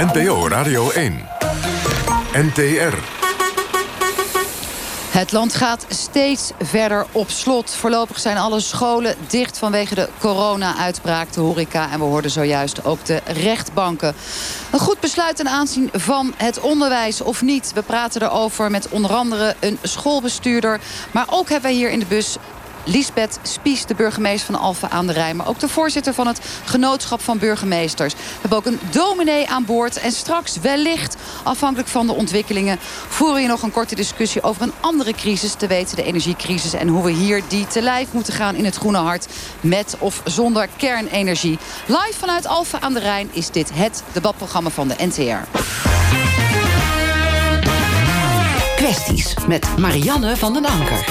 NPO Radio 1. NTR. Het land gaat steeds verder op slot. Voorlopig zijn alle scholen dicht vanwege de corona-uitbraak, de horeca... en we hoorden zojuist ook de rechtbanken. Een goed besluit ten aanzien van het onderwijs of niet. We praten erover met onder andere een schoolbestuurder. Maar ook hebben wij hier in de bus Lisbeth Spies, de burgemeester van Alphen aan de Rijn... maar ook de voorzitter van het Genootschap van Burgemeesters. We hebben ook een dominee aan boord. En straks wellicht, afhankelijk van de ontwikkelingen... voeren we nog een korte discussie over een andere crisis... te weten de energiecrisis en hoe we hier die te lijf moeten gaan... in het Groene Hart, met of zonder kernenergie. Live vanuit Alphen aan de Rijn is dit het debatprogramma van de NTR. Kwesties met Marianne van den Anker.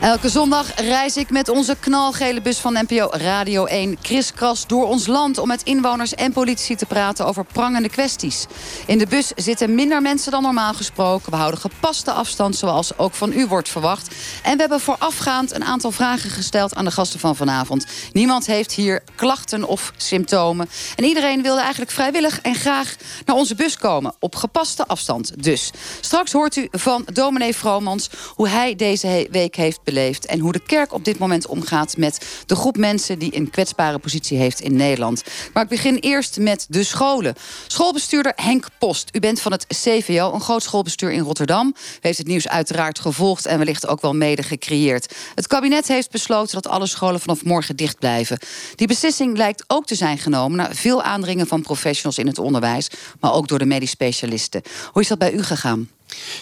Elke zondag reis ik met onze knalgele bus van NPO Radio 1 kriskras door ons land... om met inwoners en politici te praten over prangende kwesties. In de bus zitten minder mensen dan normaal gesproken. We houden gepaste afstand, zoals ook van u wordt verwacht. En we hebben voorafgaand een aantal vragen gesteld aan de gasten van vanavond. Niemand heeft hier klachten of symptomen. En iedereen wilde eigenlijk vrijwillig en graag naar onze bus komen. Op gepaste afstand dus. Straks hoort u van dominee Vromans hoe hij deze week heeft beleefd... en hoe de kerk op dit moment omgaat met de groep mensen... die een kwetsbare positie heeft in Nederland. Maar ik begin eerst met de scholen. Schoolbestuurder Henk Post. U bent van het CVO, een groot schoolbestuur in Rotterdam. U heeft het nieuws uiteraard gevolgd en wellicht ook wel mede gecreëerd. Het kabinet heeft besloten dat alle scholen vanaf morgen dicht blijven. Die beslissing lijkt ook te zijn genomen... na veel aandringen van professionals in het onderwijs... maar ook door de medisch specialisten. Hoe is dat bij u gegaan?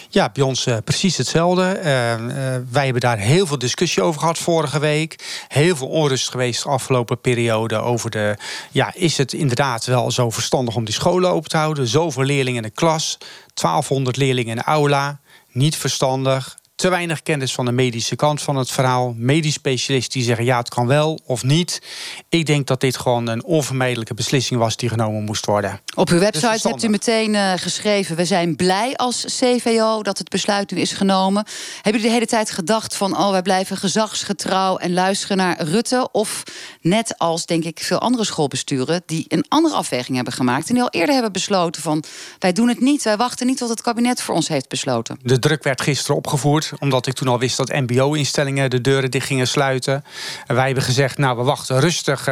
Ja, bij ons uh, precies hetzelfde. Uh, uh, wij hebben daar heel veel discussie over gehad vorige week. Heel veel onrust geweest de afgelopen periode over de... ja, is het inderdaad wel zo verstandig om die scholen open te houden? Zoveel leerlingen in de klas, 1200 leerlingen in de aula. Niet verstandig, te weinig kennis van de medische kant van het verhaal. Medisch specialisten die zeggen ja, het kan wel of niet. Ik denk dat dit gewoon een onvermijdelijke beslissing was die genomen moest worden. Op uw website hebt u meteen uh, geschreven... we zijn blij als CVO dat het besluit nu is genomen. Hebben u de hele tijd gedacht van... oh, wij blijven gezagsgetrouw en luisteren naar Rutte? Of net als, denk ik, veel andere schoolbesturen... die een andere afweging hebben gemaakt... en die al eerder hebben besloten van... wij doen het niet, wij wachten niet tot het kabinet voor ons heeft besloten. De druk werd gisteren opgevoerd omdat ik toen al wist dat MBO-instellingen de deuren dicht gingen sluiten. En wij hebben gezegd, nou, we wachten rustig uh,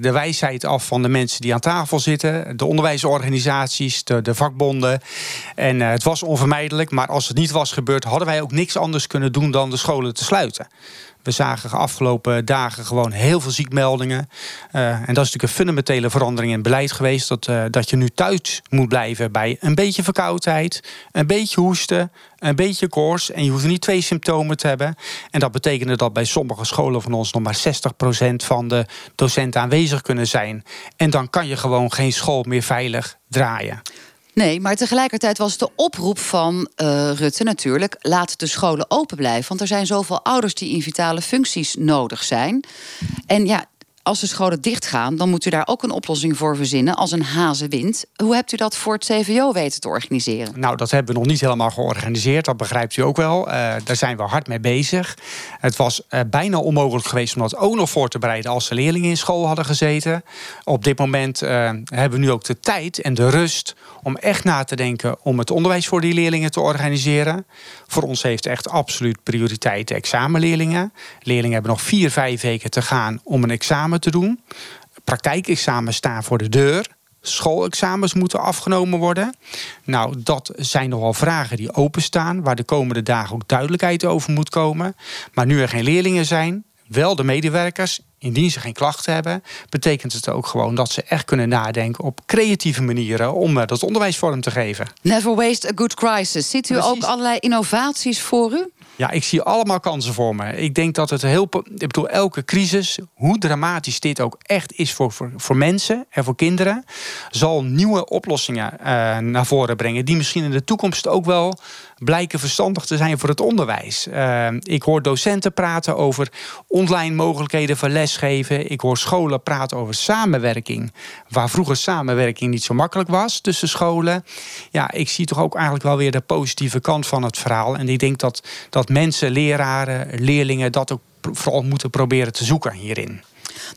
de wijsheid af van de mensen die aan tafel zitten. De onderwijsorganisaties, de, de vakbonden. En uh, het was onvermijdelijk. Maar als het niet was gebeurd, hadden wij ook niks anders kunnen doen dan de scholen te sluiten. We zagen de afgelopen dagen gewoon heel veel ziekmeldingen. Uh, en dat is natuurlijk een fundamentele verandering in beleid geweest. Dat, uh, dat je nu thuis moet blijven bij een beetje verkoudheid, een beetje hoesten, een beetje koorts. En je hoeft niet twee symptomen te hebben. En dat betekende dat bij sommige scholen van ons nog maar 60% van de docenten aanwezig kunnen zijn. En dan kan je gewoon geen school meer veilig draaien. Nee, maar tegelijkertijd was de oproep van uh, Rutte natuurlijk... laat de scholen open blijven. Want er zijn zoveel ouders die in vitale functies nodig zijn. En ja, als de scholen dichtgaan, dan moet u daar ook een oplossing voor verzinnen als een hazenwind. Hoe hebt u dat voor het CVO weten te organiseren? Nou, dat hebben we nog niet helemaal georganiseerd. Dat begrijpt u ook wel. Uh, daar zijn we hard mee bezig. Het was uh, bijna onmogelijk geweest om dat ook nog voor te bereiden als de leerlingen in school hadden gezeten. Op dit moment uh, hebben we nu ook de tijd en de rust om echt na te denken om het onderwijs voor die leerlingen te organiseren. Voor ons heeft echt absoluut prioriteit de examenleerlingen. Leerlingen hebben nog vier, vijf weken te gaan om een examen te doen. Praktijkexamens staan voor de deur. Schoolexamens moeten afgenomen worden. Nou, dat zijn nogal vragen die openstaan, waar de komende dagen ook duidelijkheid over moet komen. Maar nu er geen leerlingen zijn, wel de medewerkers indien ze geen klachten hebben, betekent het ook gewoon dat ze echt kunnen nadenken op creatieve manieren om eh, dat onderwijs vorm te geven. Never waste a good crisis. Ziet u Precies. ook allerlei innovaties voor u? Ja, ik zie allemaal kansen voor me. Ik denk dat het heel. Ik bedoel, elke crisis, hoe dramatisch dit ook echt is voor, voor, voor mensen en voor kinderen, zal nieuwe oplossingen uh, naar voren brengen. Die misschien in de toekomst ook wel blijken verstandig te zijn voor het onderwijs. Uh, ik hoor docenten praten over online mogelijkheden van lesgeven. Ik hoor scholen praten over samenwerking. Waar vroeger samenwerking niet zo makkelijk was tussen scholen. Ja, ik zie toch ook eigenlijk wel weer de positieve kant van het verhaal. En ik denk dat, dat mensen, leraren, leerlingen dat ook vooral moeten proberen te zoeken hierin.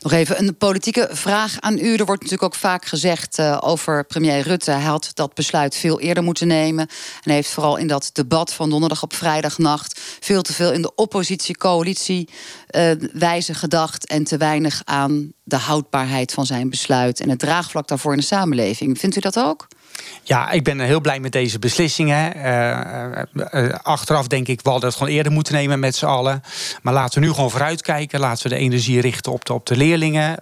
Nog even een politieke vraag aan u. Er wordt natuurlijk ook vaak gezegd uh, over premier Rutte. Hij had dat besluit veel eerder moeten nemen. En heeft vooral in dat debat van donderdag op vrijdagnacht veel te veel in de oppositie-coalitie uh, wijze gedacht. En te weinig aan de houdbaarheid van zijn besluit en het draagvlak daarvoor in de samenleving. Vindt u dat ook? Ja, ik ben heel blij met deze beslissingen. Uh, achteraf denk ik, we hadden het gewoon eerder moeten nemen met z'n allen. Maar laten we nu gewoon vooruitkijken. Laten we de energie richten op de, op de leerlingen.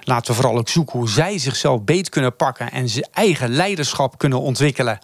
Laten we vooral ook zoeken hoe zij zichzelf beet kunnen pakken... en zijn eigen leiderschap kunnen ontwikkelen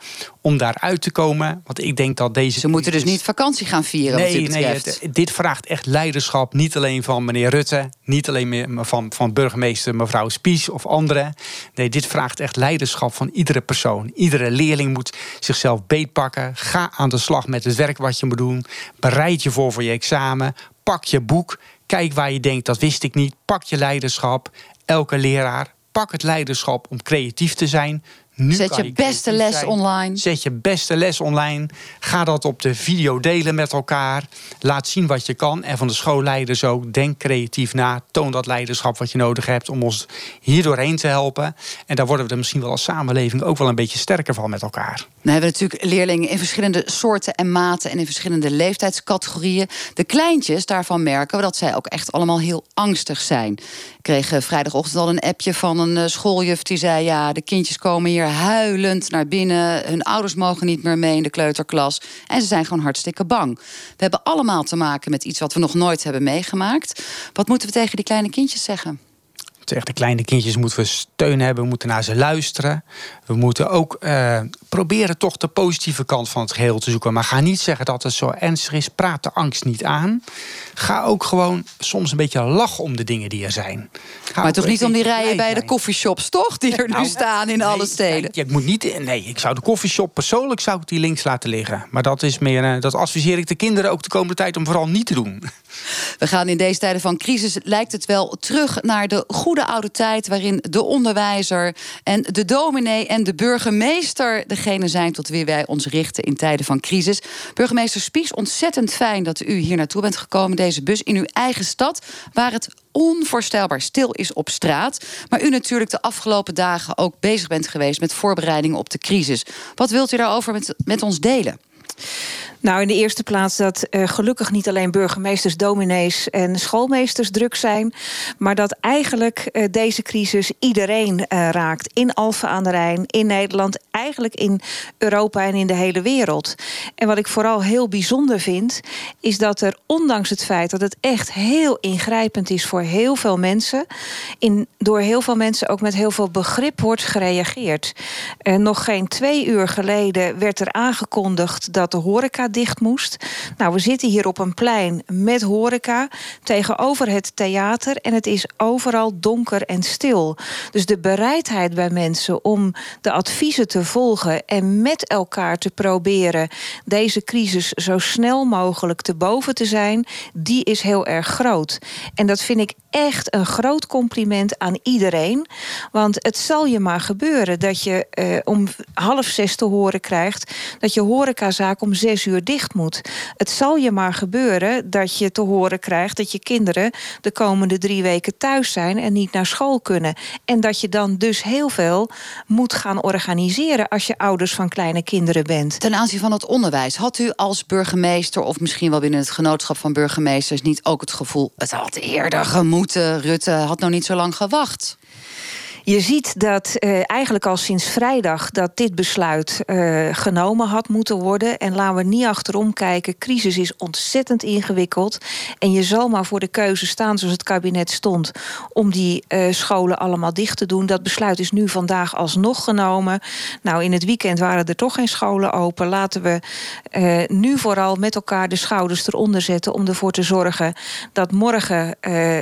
om daaruit te komen. Want ik denk dat deze... Ze moeten dus niet vakantie gaan vieren, nee, Nee, dit vraagt echt leiderschap. Niet alleen van meneer Rutte, niet alleen van, van burgemeester mevrouw Spies of anderen. Nee, dit vraagt echt leiderschap van iedere persoon. Iedere leerling moet zichzelf beetpakken. Ga aan de slag met het werk wat je moet doen. Bereid je voor voor je examen. Pak je boek. Kijk waar je denkt, dat wist ik niet. Pak je leiderschap. Elke leraar, pak het leiderschap om creatief te zijn. Nu Zet je, beste les online. Zet je beste les online. Ga dat op de video delen met elkaar. Laat zien wat je kan. En van de schoolleiders ook. Denk creatief na. Toon dat leiderschap wat je nodig hebt om ons hier doorheen te helpen. En daar worden we er misschien wel als samenleving ook wel een beetje sterker van met elkaar. We hebben natuurlijk leerlingen in verschillende soorten en maten en in verschillende leeftijdscategorieën. De kleintjes, daarvan merken we dat zij ook echt allemaal heel angstig zijn. Ik kreeg vrijdagochtend al een appje van een eh, schooljuf die zei: Ja, de kindjes komen hier huilend naar binnen. Hun ouders mogen niet meer mee in de kleuterklas. En ze zijn gewoon hartstikke bang. We hebben allemaal te maken met iets wat we nog nooit hebben meegemaakt. Wat moeten we tegen die kleine kindjes zeggen? Tegen de kleine kindjes moeten we steun hebben, we moeten naar ze luisteren. We moeten ook uh, proberen toch de positieve kant van het geheel te zoeken. Maar ga niet zeggen dat het zo ernstig is. Praat de angst niet aan. Ga ook gewoon soms een beetje lachen om de dingen die er zijn. maar toch niet om die rijen bij de coffeeshops, toch? Die er nu nou, staan in alle steden. ik moet niet, nee, ik zou de coffeeshop persoonlijk zou ik die links laten liggen. Maar dat is meer, uh, dat adviseer ik de kinderen ook de komende tijd om vooral niet te doen. We gaan in deze tijden van crisis, lijkt het wel, terug naar de goede oude tijd... waarin de onderwijzer en de dominee en de burgemeester... degene zijn tot wie wij ons richten in tijden van crisis. Burgemeester Spies, ontzettend fijn dat u hier naartoe bent gekomen... deze bus in uw eigen stad, waar het onvoorstelbaar stil is op straat. Maar u natuurlijk de afgelopen dagen ook bezig bent geweest... met voorbereidingen op de crisis. Wat wilt u daarover met, met ons delen? Nou, in de eerste plaats dat uh, gelukkig niet alleen burgemeesters, dominees en schoolmeesters druk zijn, maar dat eigenlijk uh, deze crisis iedereen uh, raakt. In Alphen aan de Rijn, in Nederland, eigenlijk in Europa en in de hele wereld. En wat ik vooral heel bijzonder vind, is dat er ondanks het feit dat het echt heel ingrijpend is voor heel veel mensen, in, door heel veel mensen ook met heel veel begrip wordt gereageerd. nog geen twee uur geleden werd er aangekondigd dat de horeca dicht moest. Nou, we zitten hier op een plein met horeca tegenover het theater en het is overal donker en stil. Dus de bereidheid bij mensen om de adviezen te volgen en met elkaar te proberen deze crisis zo snel mogelijk te boven te zijn, die is heel erg groot. En dat vind ik echt een groot compliment aan iedereen. Want het zal je maar gebeuren dat je eh, om half zes te horen krijgt dat je horecazaak om zes uur dicht moet. Het zal je maar gebeuren dat je te horen krijgt dat je kinderen de komende drie weken thuis zijn en niet naar school kunnen. En dat je dan dus heel veel moet gaan organiseren als je ouders van kleine kinderen bent. Ten aanzien van het onderwijs, had u als burgemeester of misschien wel binnen het genootschap van burgemeesters niet ook het gevoel: het had eerder gemoeten, Rutte had nog niet zo lang gewacht? Je ziet dat uh, eigenlijk al sinds vrijdag dat dit besluit uh, genomen had moeten worden. En laten we niet achterom kijken. Crisis is ontzettend ingewikkeld. En je zal maar voor de keuze staan zoals het kabinet stond. Om die uh, scholen allemaal dicht te doen. Dat besluit is nu vandaag alsnog genomen. Nou, in het weekend waren er toch geen scholen open. Laten we nu vooral met elkaar de schouders eronder zetten. Om ervoor te zorgen dat morgen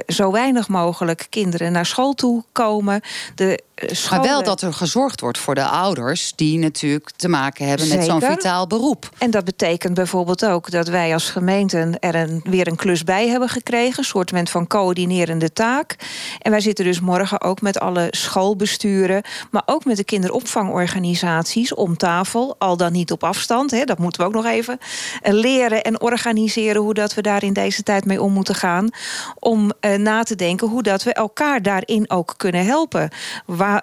zo weinig mogelijk kinderen naar school toe komen De maar wel dat er gezorgd wordt voor de ouders die natuurlijk te maken hebben met zo'n vitaal beroep. En dat betekent bijvoorbeeld ook dat wij als gemeenten er een, weer een klus bij hebben gekregen, een soort van coördinerende taak. En wij zitten dus morgen ook met alle schoolbesturen, maar ook met de kinderopvangorganisaties om tafel, al dan niet op afstand. Hè, dat moeten we ook nog even eh, leren en organiseren hoe dat we daar in deze tijd mee om moeten gaan. Om uh, na te denken hoe dat we elkaar daarin ook kunnen helpen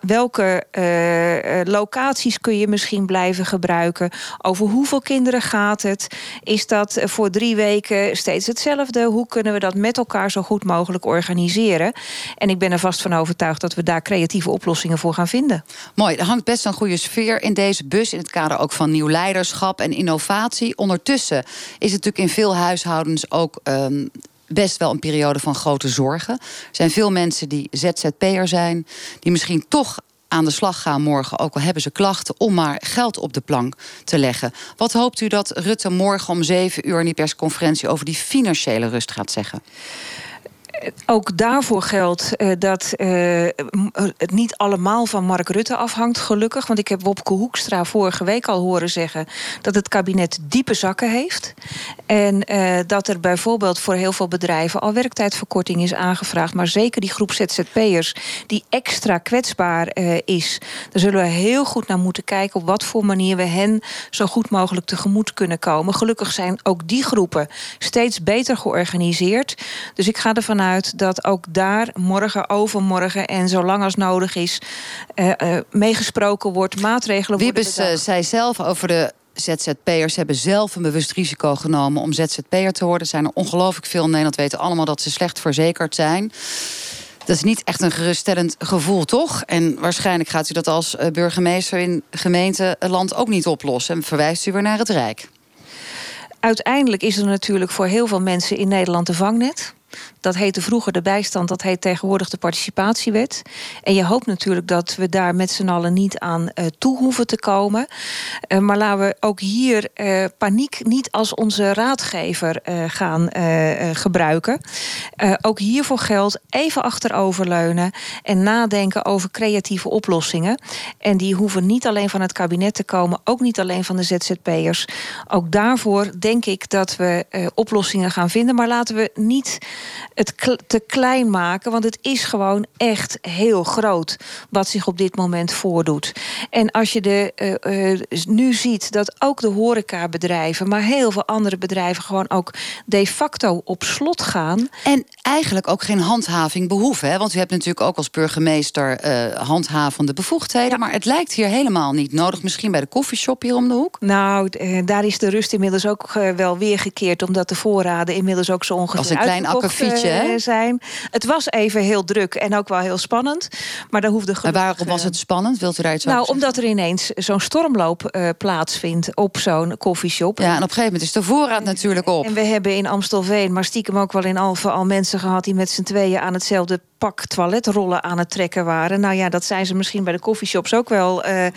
welke uh, locaties kun je misschien blijven gebruiken? Over hoeveel kinderen gaat het? Is dat voor drie weken steeds hetzelfde? Hoe kunnen we dat met elkaar zo goed mogelijk organiseren? En ik ben er vast van overtuigd dat we daar creatieve oplossingen voor gaan vinden. Mooi, er hangt best een goede sfeer in deze bus. In het kader ook van nieuw leiderschap en innovatie. Ondertussen is het natuurlijk in veel huishoudens ook. Um, best wel een periode van grote zorgen. Er zijn veel mensen die ZZP'er zijn, die misschien toch aan de slag gaan morgen, ook al hebben ze klachten, om maar geld op de plank te leggen. Wat hoopt u dat Rutte morgen om zeven uur in die persconferentie over die financiële rust gaat zeggen? Ook daarvoor geldt uh, dat uh, het niet allemaal van Mark Rutte afhangt, gelukkig. Want ik heb Wopke Hoekstra vorige week al horen zeggen dat het kabinet diepe zakken heeft. En dat er bijvoorbeeld voor heel veel bedrijven al werktijdverkorting is aangevraagd. Maar zeker die groep ZZP'ers die extra kwetsbaar is. Daar zullen we heel goed naar moeten kijken op wat voor manier we hen zo goed mogelijk tegemoet kunnen komen. Gelukkig zijn ook die groepen steeds beter georganiseerd. Dus ik ga ervan uit dat ook daar morgen, overmorgen en zolang als nodig is, uh, uh, meegesproken wordt, maatregelen worden. Wiebes uh, zei zelf over de ZZP'ers hebben zelf een bewust risico genomen om ZZP'er te worden. Er zijn er ongelooflijk veel in Nederland weten allemaal dat ze slecht verzekerd zijn. Dat is niet echt een geruststellend gevoel, toch? En waarschijnlijk gaat u dat als burgemeester in gemeente land ook niet oplossen. En verwijst u weer naar het Rijk. Uiteindelijk is er natuurlijk voor heel veel mensen in Nederland een vangnet. Dat heette vroeger de bijstand, dat heet tegenwoordig de participatiewet. En je hoopt natuurlijk dat we daar met z'n allen niet aan uh, toe hoeven te komen. Uh, maar laten we ook hier uh, paniek niet als onze raadgever gaan gebruiken. ook hiervoor geldt even achteroverleunen en nadenken over creatieve oplossingen. En die hoeven niet alleen van het kabinet te komen, ook niet alleen van de ZZP'ers. Ook daarvoor denk ik dat we oplossingen gaan vinden. Maar laten we niet het te klein maken. Want het is gewoon echt heel groot wat zich op dit moment voordoet. En als je de, uh, uh, nu ziet dat ook de horecabedrijven, maar heel veel andere bedrijven gewoon ook de facto op slot gaan. En eigenlijk ook geen handhaving behoeven. Hè? Want u hebt natuurlijk ook als burgemeester uh, handhavende bevoegdheden. Maar het lijkt hier helemaal niet nodig. Misschien bij de koffieshop hier om de hoek. Nou, daar is de rust inmiddels ook wel weergekeerd. Omdat de voorraden inmiddels ook zo ongeveer Als een klein akkefietje, hè? zijn. Het was even heel druk en ook wel heel spannend. Maar daar hoefde gelukkig... waarom was het spannend? Wilt u iets nou, omdat er ineens zo'n stormloop uh, plaatsvindt op zo'n koffieshop. Ja, en op een gegeven moment is de voorraad natuurlijk op. En we hebben in Amstelveen, maar stiekem ook wel in Alphen... al mensen gehad die met z'n tweeën aan hetzelfde pak toiletrollen aan het trekken waren. Nou ja, dat zijn ze misschien bij de koffieshops ook wel uh,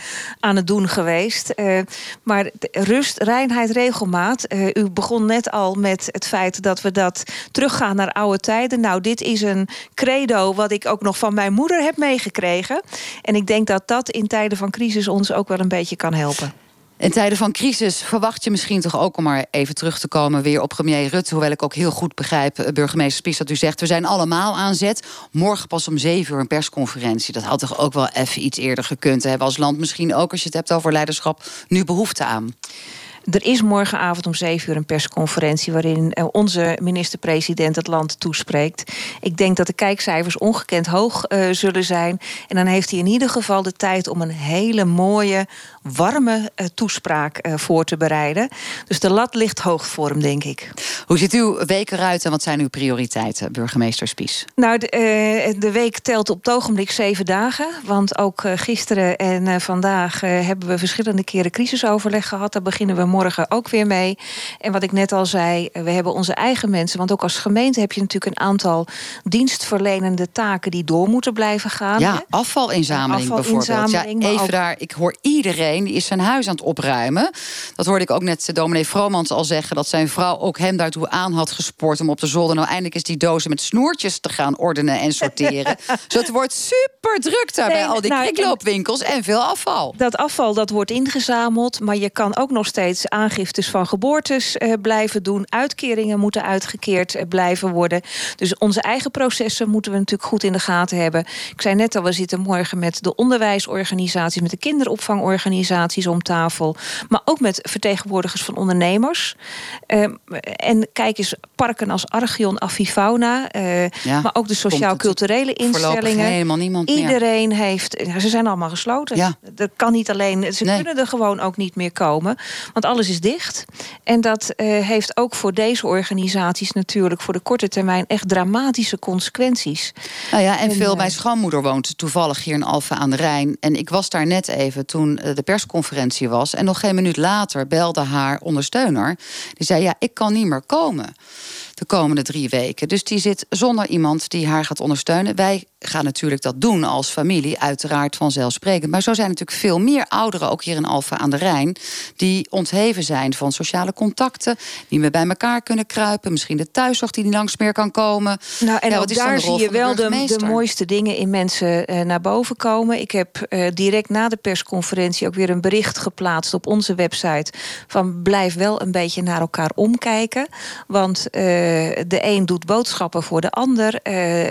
aan het doen geweest. Uh, maar rust, reinheid, regelmaat. Uh, u begon net al met het feit dat we dat teruggaan naar oude tijden. Nou, dit is een credo wat ik ook nog van mijn moeder heb meegekregen. En ik denk dat dat in tijden van crisis ons ook wel een beetje kan helpen. In tijden van crisis verwacht je misschien toch ook om maar even terug te komen weer op premier Rutte. Hoewel ik ook heel goed begrijp, eh, burgemeester Spies, dat u zegt we zijn allemaal aan zet. Morgen pas om zeven uur een persconferentie. Dat had toch ook wel even iets eerder gekund te hebben als land. Misschien ook als je het hebt over leiderschap, nu behoefte aan. Er is morgenavond om 7 uur een persconferentie waarin eh, onze minister-president het land toespreekt. Ik denk dat de kijkcijfers ongekend hoog uh, zullen zijn. En dan heeft hij in ieder geval de tijd om een hele mooie, warme uh, toespraak voor te bereiden. Dus de lat ligt hoog voor hem, denk ik. Hoe ziet uw week eruit en wat zijn uw prioriteiten, burgemeester Spies? Nou, de, de week telt op het ogenblik zeven dagen. Want ook gisteren en vandaag hebben we verschillende keren crisisoverleg gehad. Daar beginnen we morgen ook weer mee. En wat ik net al zei, we hebben onze eigen mensen. Want ook als gemeente heb je natuurlijk een aantal dienstverlenende taken die door moeten blijven gaan. Ja, afvalinzameling, afvalinzameling bijvoorbeeld. Ja, even daar, ik hoor iedereen Die is zijn huis aan het opruimen. Dat hoorde ik ook net dominee Vromans al zeggen... dat zijn vrouw ook hem daartoe aan had gespoord... om op de zolder nou eindelijk eens die dozen met snoertjes te gaan ordenen en sorteren. dus het wordt super druk daar bij al die nou, en veel afval. Dat afval dat wordt ingezameld, maar je kan ook nog steeds aangiftes van geboortes eh, blijven doen. Uitkeringen moeten uitgekeerd eh, blijven worden. Dus onze eigen processen moeten we natuurlijk goed in de gaten hebben. Ik zei net al, we zitten morgen met de onderwijsorganisaties, met de kinderopvangorganisaties om tafel, maar ook met vertegenwoordigers van ondernemers. Uh, en kijk eens, parken als Archeon, Avifauna, uh, maar ook de sociaal-culturele instellingen. Helemaal niemand Iedereen heeft, ze zijn allemaal gesloten. Ja. Dat kan niet alleen, ze kunnen er gewoon ook niet meer komen, want alles is dicht. En dat uh, heeft ook voor deze organisaties natuurlijk voor de korte termijn echt dramatische consequenties. Nou ja, en, veel, uh, mijn schoonmoeder woont toevallig hier in Alphen aan de Rijn. En ik was daar net even toen de persconferentie was. En nog geen minuut later belde haar ondersteuner. Die zei: Ja, ik kan niet meer komen de komende drie weken. Dus die zit zonder iemand die haar gaat ondersteunen. Wij gaan natuurlijk dat doen als familie, uiteraard vanzelfsprekend. Maar zo zijn natuurlijk veel meer ouderen, ook hier in Alphen aan de Rijn, die ontheven zijn van sociale contacten, die meer bij elkaar kunnen kruipen. Misschien de thuiszorg die niet langs meer kan komen. Nou, en ook daar zie je wel de, de, mooiste dingen in mensen uh, naar boven komen. Ik heb uh, direct na de persconferentie ook weer een bericht geplaatst op onze website van blijf wel een beetje naar elkaar omkijken. Want uh, de een doet boodschappen voor de ander.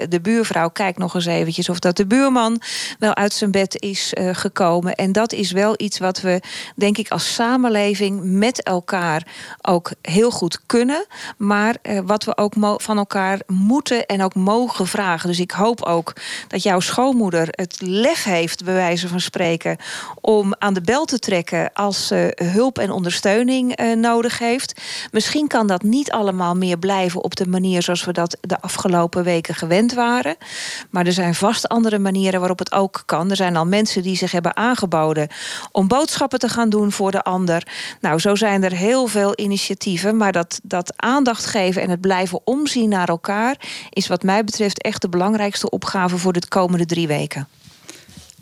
de buurvrouw kijkt nog eens eens eventjes of dat de buurman wel uit zijn bed is uh, gekomen. En dat is wel iets wat we, denk ik, als samenleving met elkaar ook heel goed kunnen. Maar uh, wat we ook van elkaar moeten en ook mogen vragen. Dus ik hoop ook dat jouw schoonmoeder het lef heeft, bij wijze van spreken, om aan de bel te trekken als ze hulp en ondersteuning uh, nodig heeft. Misschien kan dat niet allemaal meer blijven op de manier zoals we dat de afgelopen weken gewend waren. Maar er er zijn vast andere manieren waarop het ook kan. Er zijn al mensen die zich hebben aangeboden om boodschappen te gaan doen voor de ander. Nou, zo zijn er heel veel initiatieven. Maar dat, dat aandacht geven en het blijven omzien naar elkaar is wat mij betreft echt de belangrijkste opgave voor de komende drie weken.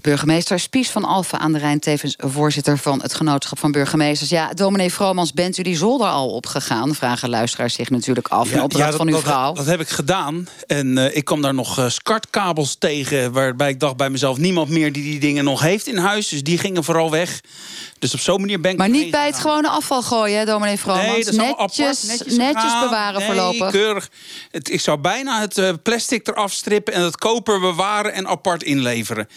Burgemeester Spies van Alphen aan de Rijn, tevens voorzitter van het genootschap van burgemeesters. Ja, dominee Vromans, bent u die zolder al opgegaan? Vragen luisteraars zich natuurlijk af. Ja, opdracht van uw vrouw. Dat, dat, heb ik gedaan. En uh, ik kwam daar nog uh, skartkabels tegen. Waarbij ik dacht bij mezelf: niemand meer die die dingen nog heeft in huis. Dus die gingen vooral weg. Dus op zo'n manier ben ik. Maar niet bij het gewone afval gooien, hè, dominee Vromans? Nee, dat is netjes, netjes, netjes bewaren nee, voorlopig. Keurig. Het, ik zou bijna het uh, plastic eraf strippen en het koper bewaren en apart inleveren.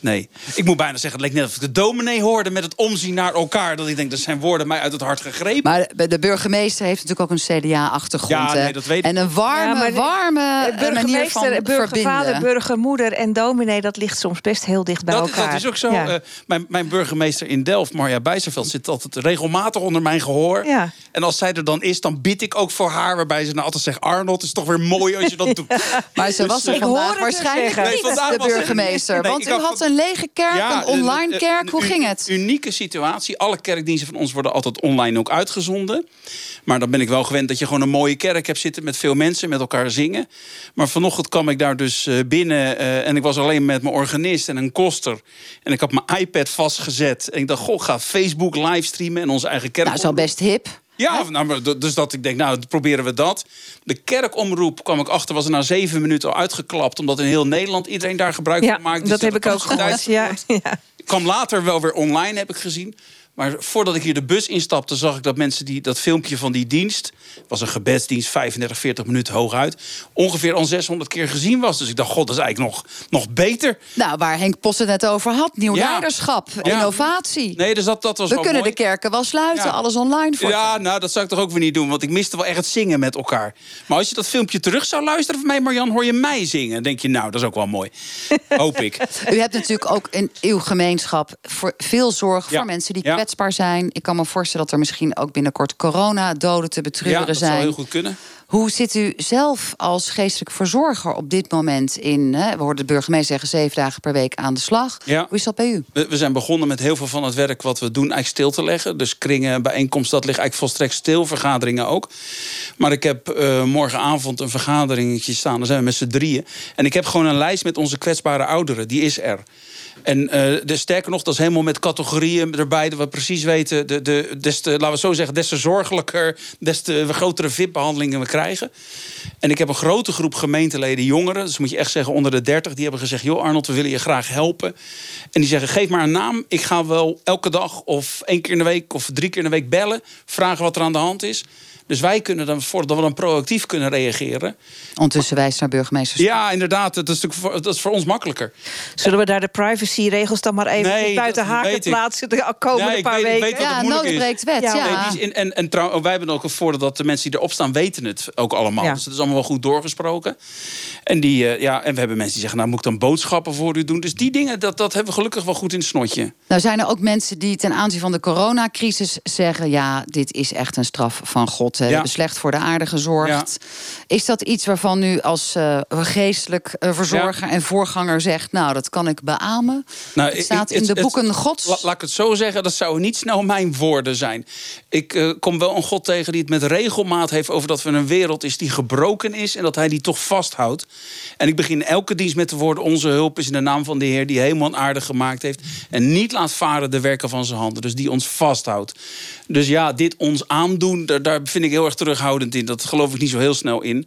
Nee, ik moet bijna zeggen, het leek net of ik de dominee hoorde met het omzien naar elkaar. Dat ik denk, dat zijn woorden mij uit het hart gegrepen. Maar de burgemeester heeft natuurlijk ook een CDA-achtergrond. Ja, nee, dat weet ik. En een warme, ja, warme manier van burgervader, burgermoeder en dominee, dat ligt soms best heel dicht bij dat, elkaar. Dat is ook zo. Ja. Uh, mijn, mijn burgemeester in Delft, Marja Bijzerveld, zit altijd regelmatig onder mijn gehoor. Ja. En als zij er dan is, dan bid ik ook voor haar. Waarbij ze nou altijd zegt, Arnold, is toch weer mooi als je dat doet. maar ze was er vandaag waarschijnlijk niet, de burgemeester. want u had een lege kerk, een online kerk. Hoe ging het? Unieke situatie. Alle kerkdiensten van ons worden altijd online ook uitgezonden. Maar dan ben ik wel gewend dat je gewoon een mooie kerk hebt zitten... met veel mensen, met elkaar zingen. Maar vanochtend kwam ik daar dus eh, binnen... Uh, en ik was alleen met mijn organist en een koster. En ik had mijn iPad vastgezet. En ik dacht, goh, ga Facebook livestreamen... en onze eigen kerk... Nou, is al best hip. Ja, nou, dus dat ik denk, nou, proberen we dat. De kerkomroep kwam ik achter, was er na zeven minuten al uitgeklapt... omdat in heel Nederland iedereen daar gebruik van maakt. Dus dat heb ik ook gehoord. Ja, ja. Kwam later wel weer online, heb ik gezien. Maar voordat ik hier de bus instapte, zag ik dat mensen die dat filmpje van die dienst, was een gebedsdienst, 35, 40 minuten hooguit, ongeveer al 600 keer gezien was. Dus ik dacht, god, dat is eigenlijk nog, nog beter. Nou, waar Henk Post het net over had, nieuw leiderschap, innovatie. Nee, dus dat, dat was We kunnen de kerken wel sluiten, alles online voor. Ja, nou, dat zou ik toch ook weer niet doen, want ik miste wel echt het zingen met elkaar. Maar als je dat filmpje terug zou luisteren van mij, Marjan, hoor je mij zingen. Dan denk je, nou, dat is ook wel mooi. Hoop ik. U hebt natuurlijk ook in uw gemeenschap voor veel zorg voor mensen die kwetsbaar zijn. Ik kan me voorstellen dat er misschien ook binnenkort corona-doden te betreuren ja, dat zijn. zou heel goed kunnen. Hoe zit u zelf als geestelijk verzorger op dit moment in? Hè? We hoorden de burgemeester zeggen zeven dagen per week aan de slag. Ja. Hoe is dat bij u? We, we zijn begonnen met heel veel van het werk wat we doen eigenlijk stil te leggen. Dus kringen, bijeenkomsten, dat ligt eigenlijk volstrekt stil. Vergaderingen ook. Maar ik heb eh, morgenavond een vergaderingetje staan. Dan zijn we met z'n drieën. En ik heb gewoon een lijst met onze kwetsbare ouderen. Die is er. En eh, de, sterker nog, dat is helemaal met categorieën erbij... dat we precies weten, de, de, des te, laten we zo zeggen... des te zorgelijker, des te grotere VIP-behandelingen we krijgen. En ik heb een grote groep gemeenteleden, jongeren... dus moet je echt zeggen onder de 30... die hebben gezegd, joh Arnold, we willen je graag helpen. En die zeggen, geef maar een naam. Ik ga wel elke dag of één keer in de week... of drie keer in de week bellen, vragen wat er aan de hand is... Dus wij kunnen dan, voordat we dan proactief kunnen reageren. Ondertussen wijst naar burgemeesters. Ja, inderdaad. Dat is, voor, dat is voor ons makkelijker. Zullen we daar de privacyregels dan maar even Nee, buiten haken weet ik. plaatsen de komende ik paar weet- ik weken? weet wat Ja, het moeilijk nood is. breekt wet. Ja. Ja. Nee, die is in- en en trouw, wij hebben ook een voordeel dat de mensen die erop staan weten het ook allemaal. Ja. Dus het is allemaal wel goed doorgesproken. En, die, eh, ja, en we hebben mensen die zeggen, nou moet ik dan boodschappen voor u doen. Dus die dingen, dat, dat hebben we gelukkig wel goed in het snotje. Nou zijn er ook mensen die ten aanzien van de coronacrisis zeggen... ja, dit is echt een straf van God. Hè. We Ja. hebben slecht voor de aarde gezorgd. Is dat iets waarvan u als eh, geestelijk eh, verzorger en voorganger zegt... nou, dat kan ik beamen? Nou, het staat ik- in de het- boeken gods. La- laat ik het zo zeggen, dat zouden niet snel mijn woorden zijn. Ik eh, kom wel een God tegen die het met regelmaat heeft over dat we een wereld is die gebroken is en dat hij die toch vasthoudt. En ik begin elke dienst met de woorden: Onze hulp is in de naam van de Heer die hemel en aarde gemaakt heeft. En niet laat varen de werken van zijn handen. Dus die ons vasthoudt. Dus ja, dit ons aandoen, daar, daar vind ik heel erg terughoudend in. Dat geloof ik niet zo heel snel in.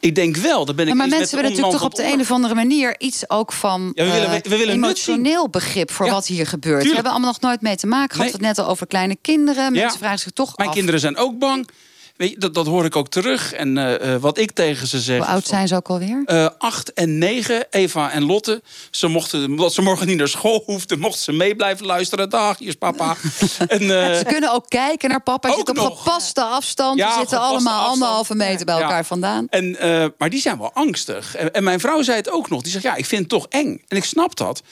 Ik denk wel, daar ben ik Ja, maar mensen willen natuurlijk toch op de een of andere manier iets ook van Ja, we willen- eh, we willen emotioneel begrip voor Ja, wat hier gebeurt. We hebben allemaal nog nooit mee te maken gehad. Nee. Het net al over kleine kinderen. Mensen vragen zich toch Mijn af. kinderen zijn ook bang. Weet je, dat, dat hoor ik ook terug. En eh, eh, wat ik tegen ze zeg. Hoe oud zijn ze ook alweer? Eh, acht en negen, Eva en Lotte. Ze mochten, omdat ze morgen niet naar school hoefden, mochten ze mee blijven luisteren. Dag, hier is papa. en, Ze kunnen ook kijken naar papa. Je ook zit op nog. gepaste afstand. Ja, Ze zitten allemaal afstand. anderhalve meter bij Ja. elkaar vandaan. En, maar die zijn wel angstig. En, en mijn vrouw zei het ook nog. Die zegt, ja, ik vind het toch eng. En ik snap dat.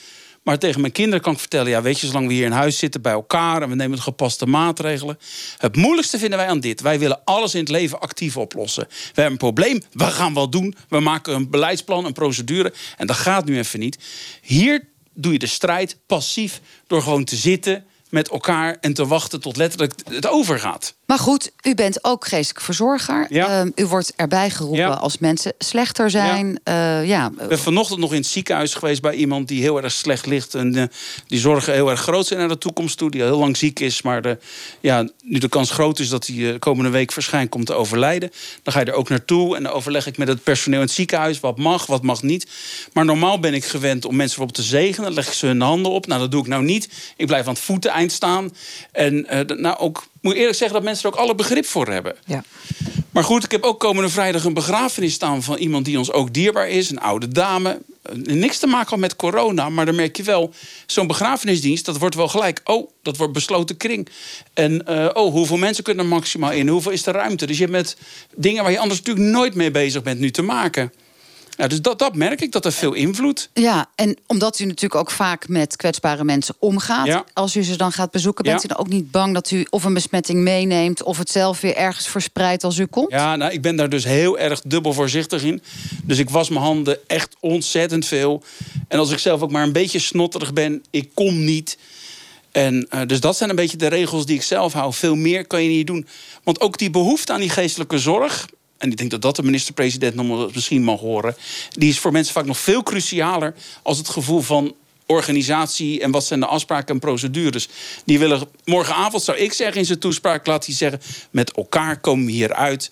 Maar tegen mijn kinderen kan ik vertellen... ja, weet je, zolang we hier in huis zitten bij elkaar... en we nemen de gepaste maatregelen... het moeilijkste vinden wij aan dit. Wij willen alles in het leven actief oplossen. We hebben een probleem, we gaan wat doen. We maken een beleidsplan, een procedure. En dat gaat nu even niet. Hier doe je de strijd passief... door gewoon te zitten met elkaar... en te wachten tot letterlijk het overgaat. Maar goed, u bent ook geestelijk verzorger. Ja. Ehm, u wordt erbij geroepen Ja. als mensen slechter zijn. Ja, ja Ik ben vanochtend nog in het ziekenhuis geweest bij iemand die heel erg slecht ligt. En eh, die zorgen heel erg groot zijn naar de toekomst toe. Die al heel lang ziek is. Maar de, ja, nu de kans groot is dat hij eh, komende week waarschijnlijk komt te overlijden. Dan ga je er ook naartoe. En dan overleg ik met het personeel in het ziekenhuis. Wat mag, wat mag niet. Maar normaal ben ik gewend om mensen bijvoorbeeld te zegenen. Dan leg ik ze hun handen op. Nou, dat doe ik nou niet. Ik blijf aan het voeteneind staan. En eh, nou ook, moet eerlijk zeggen dat mensen er ook alle begrip voor hebben. Ja. Maar goed, ik heb ook komende vrijdag een begrafenis staan van iemand die ons ook dierbaar is. Een oude dame. Eh, Niks te maken met corona, maar dan merk je wel, zo'n begrafenisdienst, dat wordt wel gelijk. Oh, dat wordt besloten kring. En eh, oh, hoeveel mensen kunnen er maximaal in? Hoeveel is de ruimte? Dus je hebt met dingen waar je anders natuurlijk nooit mee bezig bent nu te maken. Ja, dus dat, dat merk ik, dat er veel invloed. Ja, en omdat u natuurlijk ook vaak met kwetsbare mensen omgaat. Ja. Als u ze dan gaat bezoeken, bent Ja. u dan ook niet bang dat u of een besmetting meeneemt... of het zelf weer ergens verspreidt als u komt? Ja, nou, ik ben daar dus heel erg dubbel voorzichtig in. Dus ik was mijn handen echt ontzettend veel. En als ik zelf ook maar een beetje snotterig ben, ik kom niet. En eh, dus dat zijn een beetje de regels die ik zelf hou. Veel meer kan je niet doen. Want ook die behoefte aan die geestelijke zorg. En ik denk dat dat de minister-president nog misschien mag horen. Die is voor mensen vaak nog veel crucialer als het gevoel van organisatie en wat zijn de afspraken en procedures. Die willen morgenavond, zou ik zeggen in zijn toespraak, laat hij zeggen: met elkaar komen we hieruit.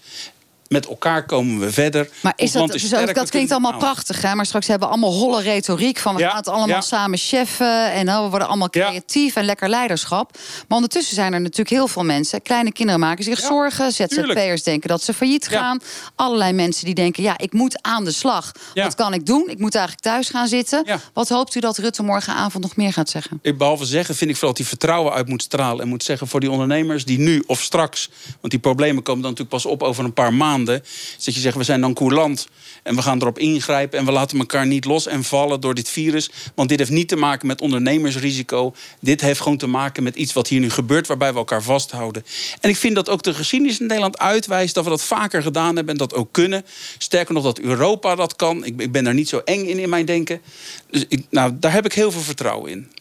Met elkaar komen we verder. Maar is dat, dus sterk, dat klinkt allemaal prachtig, hè? maar straks hebben we allemaal holle retoriek van we Ja, gaan het allemaal ja. samen cheffen en oh, we worden allemaal Ja. creatief en lekker leiderschap. Maar ondertussen zijn er natuurlijk heel veel mensen, kleine kinderen maken zich zorgen. ZZP'ers denken dat ze failliet gaan, allerlei mensen die denken ja, ik moet aan de slag. Wat kan ik doen? Ik moet eigenlijk thuis gaan zitten. Wat hoopt u dat Rutte morgenavond nog meer gaat zeggen? Ik behalve zeggen, vind ik vooral dat hij vertrouwen uit moet stralen. En moet zeggen voor die ondernemers die nu of straks. Want die problemen komen dan natuurlijk pas op over een paar maanden. Dat je zegt, we zijn dan coulant. En we gaan erop ingrijpen en we laten elkaar niet los en vallen door dit virus. Want dit heeft niet te maken met ondernemersrisico. Dit heeft gewoon te maken met iets wat hier nu gebeurt, waarbij we elkaar vasthouden. En ik vind dat ook de geschiedenis in Nederland uitwijst dat we dat vaker gedaan hebben en dat ook kunnen. Sterker nog, dat Europa dat kan. Ik, ik ben daar niet zo eng in in mijn denken. Dus nou, daar heb ik heel veel vertrouwen in.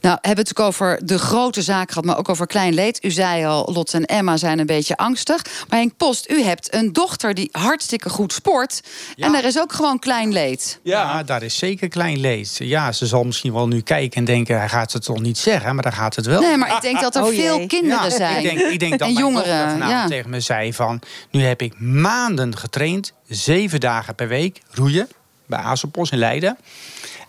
Nou, hebben we het ook over de grote zaak gehad, maar ook over klein leed. U zei al, Lot en Emma zijn een beetje angstig. Maar Henk Post, u hebt een dochter die hartstikke goed sport. En daar is ook gewoon klein leed. Ja. daar is zeker klein leed. Ja, ze zal misschien wel nu kijken en denken... hij gaat het toch niet zeggen, maar dan gaat het wel. Nee, maar ik denk dat er Oh veel jee. kinderen Ja, zijn. Ik denk, ik denk dat en mijn jongeren. dochter vanavond Ja. tegen me zei van... nu heb ik maanden getraind, zeven dagen per week, roeien... bij Azopos in Leiden.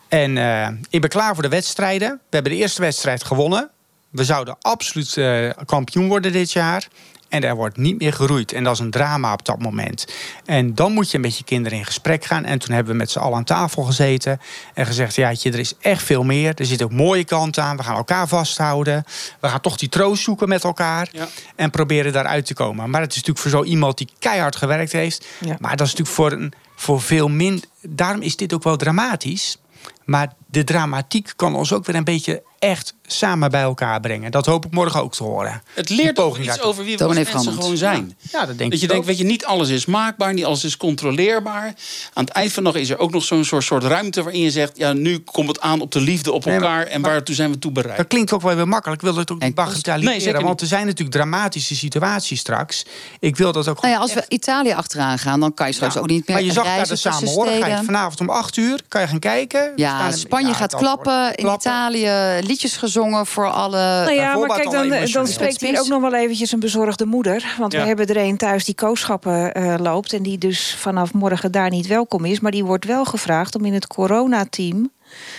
En eh, ik ben klaar voor de wedstrijden. We hebben de eerste wedstrijd gewonnen. We zouden absoluut eh, kampioen worden dit jaar. En er wordt niet meer geroeid. En dat is een drama op dat moment. En dan moet je met je kinderen in gesprek gaan. En toen hebben we met z'n allen aan tafel gezeten. En gezegd, ja, er is echt veel meer. Er zitten ook mooie kanten aan. We gaan elkaar vasthouden. We gaan toch die troost zoeken met elkaar. Ja. En proberen daaruit te komen. Maar het is natuurlijk voor zo iemand die keihard gewerkt heeft. Ja. Maar dat is natuurlijk voor, een, voor veel min. Daarom is dit ook wel dramatisch. Maar de dramatiek kan ons ook weer een beetje echt samen bij elkaar brengen. Dat hoop ik morgen ook te horen. Het leert ook iets daartoe. over wie we als mensen gewoon zijn. Ja, dat denk dat je denkt, weet je, niet alles is maakbaar, niet alles is controleerbaar. Aan het eind van de dag is er ook nog zo'n soort, soort ruimte waarin je zegt... ja, nu komt het aan op de liefde op Nee, maar- elkaar... en waartoe zijn we toe bereid. Dat klinkt ook wel weer makkelijk. Ik wil het ook niet Nee, bagatelliseren. zeker want er zijn natuurlijk dramatische situaties straks. Ik wil dat ook Nou ja, als we Italië achteraan gaan, dan kan je straks Ja, ook niet meer Maar je zag daar de samenhorigheid. Vanavond om 8 uur kan je gaan kijken. Ja, Spanje ja, gaat klappen. In klappen. Italië liedjes gezongen voor alle... Nou ja, maar voorbaat kijk, dan, dan emotioneel. spreekt hier ook nog wel eventjes een bezorgde moeder. Want Ja. we hebben er een thuis die kooschappen eh, loopt... en die dus vanaf morgen daar niet welkom is. Maar die wordt wel gevraagd om in het coronateam...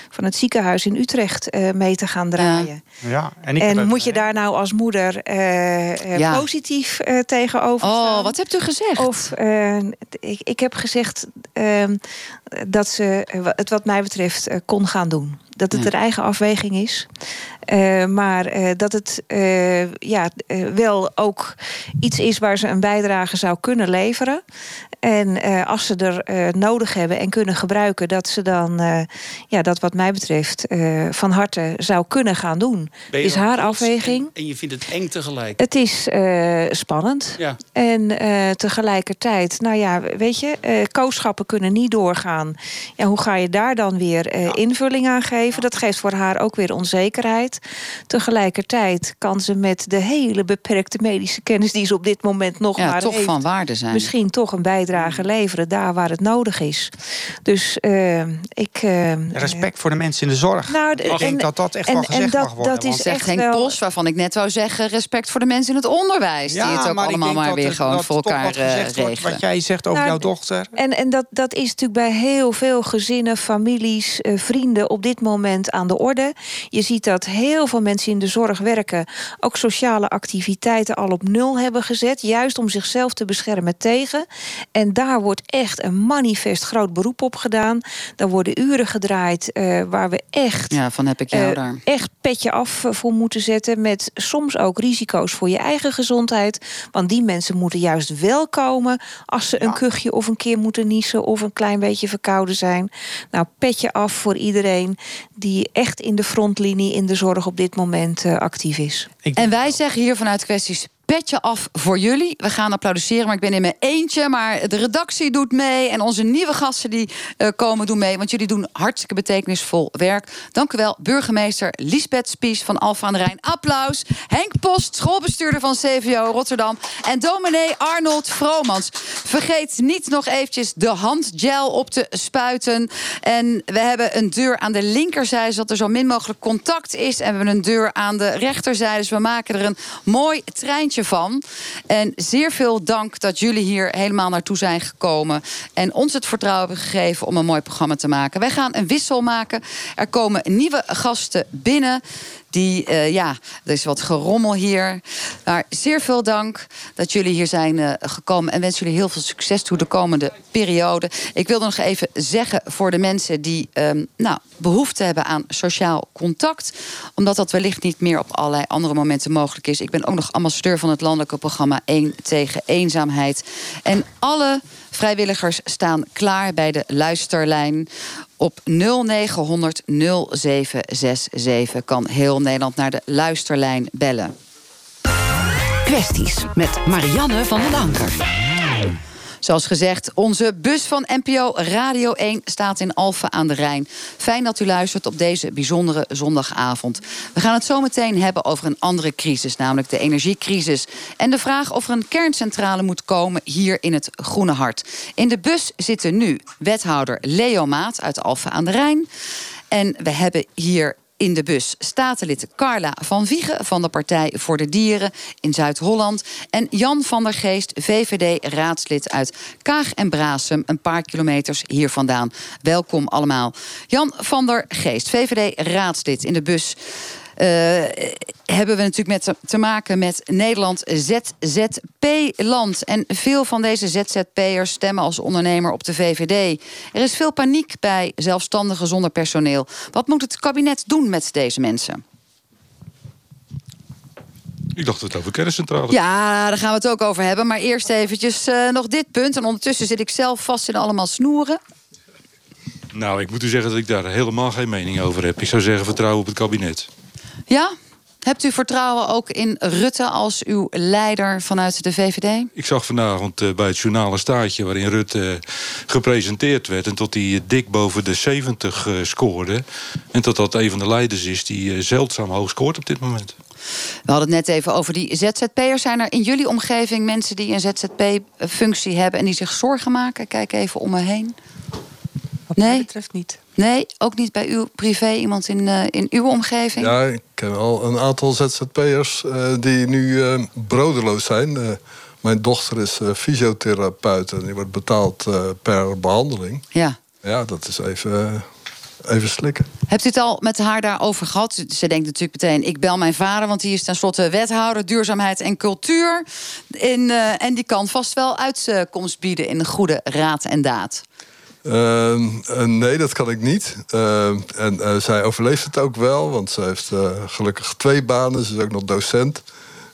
van het ziekenhuis in Utrecht eh, mee te gaan draaien. Ja, en ik heb En het- moet je daar nou als moeder eh, eh, Ja. positief eh, tegenover Oh, staan? wat hebt u gezegd? Of eh, ik, ik heb gezegd ehm, dat ze het wat mij betreft kon gaan doen. Dat het Ja. een eigen afweging is. Eh, maar eh, dat het eh, ja, wel ook iets is waar ze een bijdrage zou kunnen leveren. En eh, als ze er eh, nodig hebben en kunnen gebruiken, dat ze dan eh, ja, dat wat mij betreft eh, van harte zou kunnen gaan doen. Is haar afweging. En, en je vindt het eng tegelijk. Het is eh, spannend. Ja. En eh, tegelijkertijd, nou ja, weet je, eh kooschappen kunnen niet doorgaan. Ja, hoe ga je daar dan weer eh, invulling aan geven? Dat geeft voor haar ook weer onzekerheid. Tegelijkertijd kan ze met de hele beperkte medische kennis die ze op dit moment nog ja, maar toch heeft, van waarde zijn. misschien toch een bijdrage leveren daar waar het nodig is. Dus ik. Respect voor de mensen in de zorg. Nou, de- ik denk en- dat dat echt en- wel en gezegd dat- mag worden. dat is want- echt Henk wel- Bos, waarvan ik net wou zeggen... respect voor de mensen in het onderwijs... die het ook maar allemaal maar weer het- gewoon voor elkaar wat gezegd eh, wordt. Wat jij zegt over Nou, jouw dochter. En, en dat, dat is natuurlijk bij heel veel gezinnen, families, eh, vrienden op dit moment aan de orde. Je ziet dat heel veel mensen in de zorg werken, ook sociale activiteiten al op nul hebben gezet. Juist om zichzelf te beschermen tegen. En daar wordt echt een manifest groot beroep op gedaan. Daar worden uren gedraaid eh, waar we echt Ja, van heb ik jou eh, daar. echt petje af eh, voor moeten zetten. Met soms ook risico's voor je eigen gezondheid. Want die mensen moeten juist wel komen als ze een kuchje of een keer moeten niezen of een klein beetje verkouden zijn. Nou, petje af voor iedereen die echt in de frontlinie in de zorg op dit moment eh, actief is. En wij zeggen hier vanuit kwesties petje af voor jullie. We gaan applaudisseren, maar ik ben in mijn eentje. Maar de redactie doet mee en onze nieuwe gasten die eh, komen doen mee. Want jullie doen hartstikke betekenisvol werk. Dank u wel, burgemeester Lisbeth Spies van Alphen aan de Rijn. Applaus. Henk Post, schoolbestuurder van CVO Rotterdam. En dominee Arnold Vromans. Vergeet niet nog eventjes de handgel op te spuiten. En we hebben een deur aan de linkerzijde... zodat er zo min mogelijk contact is. En we hebben een deur aan de rechterzijde. Dus we maken er een mooi treintje van. En zeer veel dank dat jullie hier helemaal naartoe zijn gekomen... en ons het vertrouwen hebben gegeven om een mooi programma te maken. Wij gaan een wissel maken. Er komen nieuwe gasten binnen. Die, eh, ja, er is wat gerommel hier. Maar zeer veel dank dat jullie hier zijn eh, gekomen. En wens jullie heel veel succes toe de komende periode. Ik wilde nog even zeggen voor de mensen die ehm, nou, behoefte hebben aan sociaal contact. Omdat dat wellicht niet meer op allerlei andere momenten mogelijk is. Ik ben ook nog ambassadeur van het landelijke programma 1 tegen eenzaamheid. En alle vrijwilligers staan klaar bij de luisterlijn. Op 0900 0767 kan heel Nederland naar de luisterlijn bellen. Kwesties met Marianne van den Anker. Zoals gezegd, onze bus van NPO Radio 1 staat in Alphen aan de Rijn. Fijn dat u luistert op deze bijzondere zondagavond. We gaan het zo meteen hebben over een andere crisis, namelijk de energiecrisis. En de vraag of er een kerncentrale moet komen hier in het Groene Hart. In de bus zitten nu wethouder Leo Maat uit Alphen aan de Rijn. En we hebben hier in de bus statenlid Carla van Wiegen van de Partij voor de Dieren in Zuid-Holland. En Jan van der Geest, VVD-raadslid uit Kaag en Brasem, een paar kilometers hier vandaan. Welkom allemaal. Jan van der Geest, VVD-raadslid in de bus. Uh, hebben we natuurlijk met te maken met Nederland ZZP-land. En veel van deze ZZP'ers stemmen als ondernemer op de VVD. Er is veel paniek bij zelfstandigen zonder personeel. Wat moet het kabinet doen met deze mensen? Ik dacht het over kerncentrales. Ja, daar gaan we het ook over hebben. Maar eerst eventjes uh, nog dit punt. En ondertussen zit ik zelf vast in allemaal snoeren. Nou, ik moet u zeggen dat ik daar helemaal geen mening over heb. Ik zou zeggen vertrouwen op het kabinet. Ja? Hebt u vertrouwen ook in Rutte als uw leider vanuit de VVD? Ik zag vanavond uh, bij het journaal een staartje waarin Rutte gepresenteerd werd... en tot hij dik boven de 70 uh, scoorde. En tot dat een van de leiders is die zeldzaam hoog scoort op dit moment. We hadden het net even over die ZZP'ers. Zijn er in jullie omgeving mensen die een ZZP-functie hebben... en die zich zorgen maken? Kijk even om me heen. Wat nee? mij betreft niet. Nee, ook niet bij uw privé, iemand in, uh, in uw omgeving? Ja, ik ken al een aantal ZZP'ers uh, die nu uh, brodeloos zijn. mijn dochter is fysiotherapeut en die wordt betaald per behandeling. Ja. Ja, dat is even, even slikken. Hebt u het al met haar daarover gehad? Ze denkt natuurlijk meteen, ik bel mijn vader... want die is tenslotte wethouder duurzaamheid en cultuur. In, en die kan vast wel uitkomst bieden in een goede raad en daad. Uh, uh, nee, dat kan ik niet. Uh, en zij overleeft het ook wel, want ze heeft gelukkig twee banen. Ze is ook nog docent.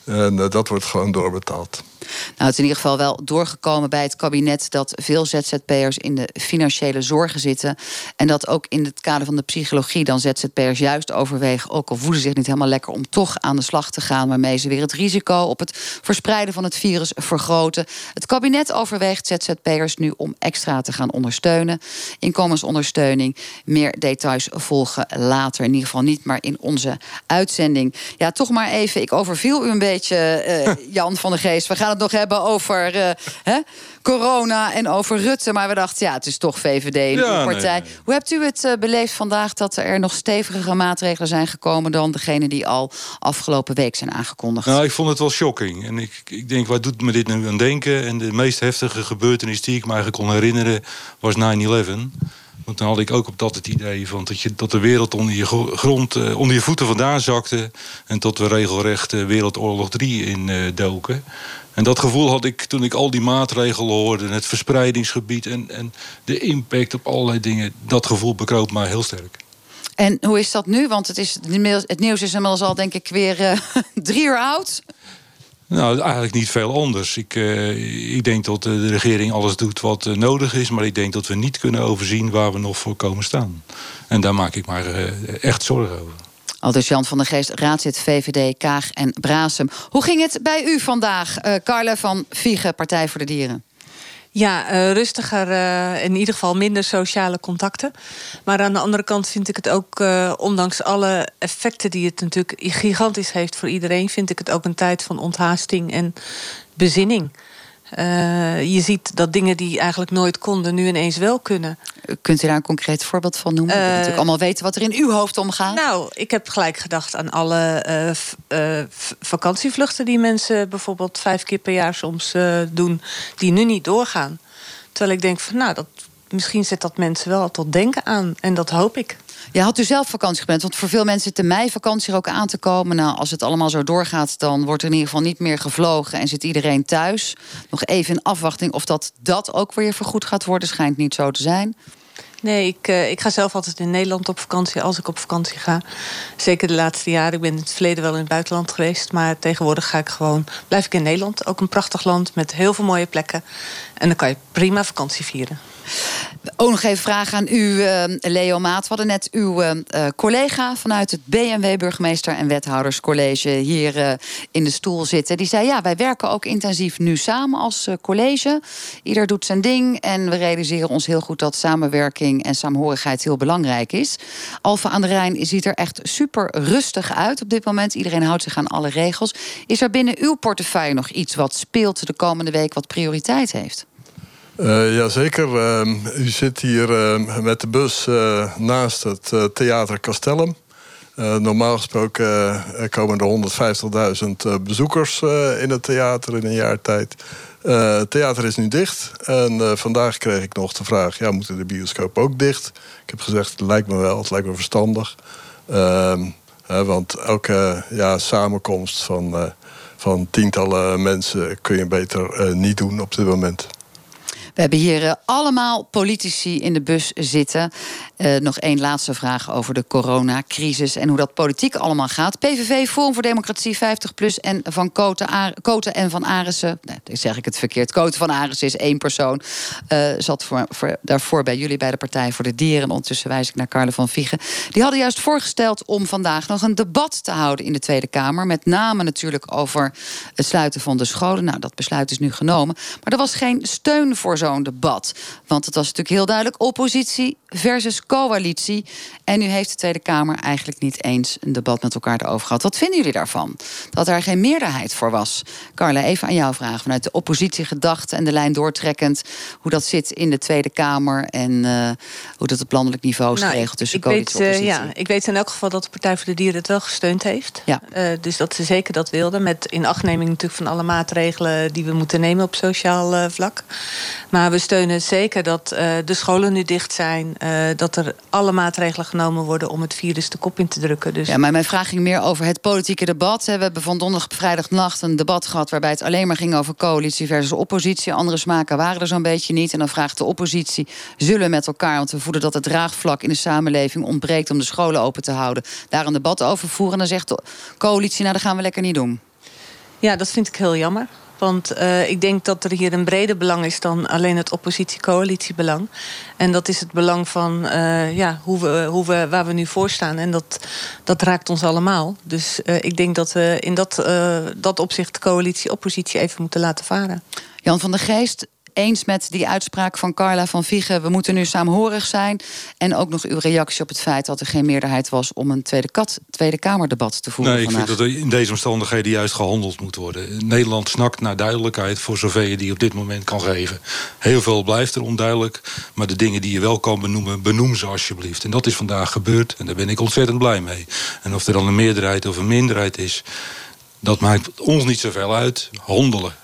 En dat wordt gewoon doorbetaald. Nou, het is in ieder geval wel doorgekomen bij het kabinet dat veel ZZP'ers in de financiële zorgen zitten. En dat ook in het kader van de psychologie dan ZZP'ers juist overwegen, ook al voelen ze zich niet helemaal lekker, om toch aan de slag te gaan, waarmee ze weer het risico op het verspreiden van het virus vergroten. Het kabinet overweegt ZZP'ers nu om extra te gaan ondersteunen. Inkomensondersteuning. Meer details volgen later. In ieder geval niet, maar in onze uitzending. Ja, toch maar even. Ik overviel u een beetje, uh, Jan van der Geest. We gaan het nog hebben over uh, hè, corona en over Rutte. Maar we dachten, ja, het is toch VVD, partij. Nee. Hoe hebt u het uh, beleefd vandaag dat er nog stevigere maatregelen zijn gekomen dan degene die al afgelopen week zijn aangekondigd? Nou, ik vond het wel shocking. En ik, ik denk, wat doet me dit nu aan denken? En de meest heftige gebeurtenis die ik me eigenlijk kon herinneren was 9-11. Want dan had ik ook op dat het idee van dat, je, dat de wereld onder je grond, uh, onder je voeten vandaan zakte. En tot we regelrecht uh, Wereldoorlog 3 in uh, doken. En dat gevoel had ik toen ik al die maatregelen hoorde. Het verspreidingsgebied en, en de impact op allerlei dingen. Dat gevoel bekroop mij heel sterk. En hoe is dat nu? Want het, is, het nieuws is inmiddels al denk ik weer drie uur oud. Nou, eigenlijk niet veel anders. Ik, uh, ik denk dat de regering alles doet wat uh, nodig is... maar ik denk dat we niet kunnen overzien waar we nog voor komen staan. En daar maak ik maar echt zorgen over. Aldus Jan van der Geest, raadslid VVD, Kaag en Brasem. Hoe ging het bij u vandaag, Carle van Viegen, Partij voor de Dieren? Ja, uh, rustiger, uh, in ieder geval minder sociale contacten. Maar aan de andere kant vind ik het ook, uh, ondanks alle effecten die het natuurlijk gigantisch heeft voor iedereen, vind ik het ook een tijd van onthaasting en bezinning. Uh, je ziet dat dingen die eigenlijk nooit konden, nu ineens wel kunnen. Kunt u daar een concreet voorbeeld van noemen? Uh, we natuurlijk allemaal weten wat er in uw hoofd omgaat. Nou, ik heb gelijk gedacht aan alle uh, vakantievluchten die mensen bijvoorbeeld vijf keer per jaar soms doen, die nu niet doorgaan. Terwijl ik denk van nou, dat, misschien zet dat mensen wel tot denken aan. En dat hoop ik. Had u zelf vakantie gepland? Want voor veel mensen zit de meivakantie er ook aan te komen. Nou, als het allemaal zo doorgaat, dan wordt er in ieder geval niet meer gevlogen en zit iedereen thuis. Nog even in afwachting of dat, dat ook weer vergoed gaat worden. Schijnt niet zo te zijn. Nee, ik, uh, ik ga zelf altijd in Nederland op vakantie als ik op vakantie ga. Zeker de laatste jaren. Ik ben in het verleden wel in het buitenland geweest. Maar tegenwoordig ga ik gewoon, blijf ik in Nederland. Ook een prachtig land met heel veel mooie plekken. En dan kan je prima vakantie vieren. Ook nog even vragen aan u, uh, Leo Maat. We hadden net uw uh, collega vanuit het BMW Burgemeester en Wethouderscollege hier uh, in de stoel zitten. Die zei: Ja, wij werken ook intensief nu samen als college. Ieder doet zijn ding en we realiseren ons heel goed dat samenwerking en saamhorigheid heel belangrijk is. Alfa aan de Rijn ziet er echt super rustig uit op dit moment. Iedereen houdt zich aan alle regels. Is er binnen uw portefeuille nog iets wat speelt de komende week, wat prioriteit heeft? Uh, Jazeker. Uh, u zit hier uh, met de bus uh, naast het Theater Castellum. normaal gesproken komen er 150.000 bezoekers in het theater in een jaar tijd. het theater is nu dicht. En vandaag kreeg ik nog de vraag: ja, moeten de bioscoop ook dicht? Ik heb gezegd: het lijkt me wel, het lijkt me verstandig. Ehm, want elke ja, samenkomst van, van tientallen mensen kun je beter niet doen op dit moment. We hebben hier uh, allemaal politici in de bus zitten. Uh, nog één laatste vraag over de coronacrisis en hoe dat politiek allemaal gaat. PVV, Forum voor Democratie, 50 plus en van Koten, en van Arissen. Nee, zeg ik het verkeerd. Koten van Arissen is één persoon. Uh, zat voor, voor, daarvoor bij jullie bij de Partij voor de Dieren. Ondertussen wijs ik naar Carle van Viegen. Die hadden juist voorgesteld om vandaag nog een debat te houden in de Tweede Kamer. Met name natuurlijk over het sluiten van de scholen. Nou, dat besluit is nu genomen. Maar er was geen steun voor zo'n debat. Want het was natuurlijk heel duidelijk oppositie versus coalitie. En nu heeft de Tweede Kamer eigenlijk niet eens een debat met elkaar erover gehad. Wat vinden jullie daarvan? Dat er geen meerderheid voor was. Carla, even aan jou vragen. Vanuit de oppositiegedachte en de lijn doortrekkend. Hoe dat zit in de Tweede Kamer. En uh, hoe dat op landelijk niveau is nou, geregeld tussen coalitie en oppositie. Uh, ja, ik weet in elk geval dat de Partij voor de Dieren het wel gesteund heeft. Ja. Uh, dus dat ze zeker dat wilden. Met inachtneming natuurlijk van alle maatregelen die we moeten nemen op sociaal vlak. Maar we steunen zeker dat de scholen nu dicht zijn. dat er alle maatregelen genomen worden om het virus de kop in te drukken. Dus... Ja, maar mijn vraag ging meer over het politieke debat. We hebben van donderdag op vrijdagnacht een debat gehad waarbij het alleen maar ging over coalitie versus oppositie. Andere smaken waren er zo'n beetje niet. En dan vraagt de oppositie: zullen we met elkaar, want we voelen dat het draagvlak in de samenleving ontbreekt om de scholen open te houden, daar een debat over voeren? En dan zegt de coalitie: nou, dat gaan we lekker niet doen. Ja, dat vind ik heel jammer. Want uh, ik denk dat er hier een breder belang is dan alleen het oppositie-coalitiebelang. En dat is het belang van uh, ja, hoe we, hoe we, waar we nu voor staan. En dat, dat raakt ons allemaal. Dus uh, ik denk dat we in dat, dat opzicht coalitie-oppositie even moeten laten varen. Jan van der Geest, eens met die uitspraak van Carla van Viegen. We moeten nu saamhorig zijn. En ook nog uw reactie op het feit dat er geen meerderheid was om een Tweede, kat, tweede Kamerdebat te voeren. Nee, ik vind dat er in deze omstandigheden juist gehandeld moet worden. Nederland snakt naar duidelijkheid voor zover je die op dit moment kan geven. Heel veel blijft er onduidelijk. Maar de dingen die je wel kan benoemen, benoem ze alsjeblieft. En dat is vandaag gebeurd. En daar ben ik ontzettend blij mee. En of er dan een meerderheid of een minderheid is. Dat maakt ons niet zoveel uit. Handelen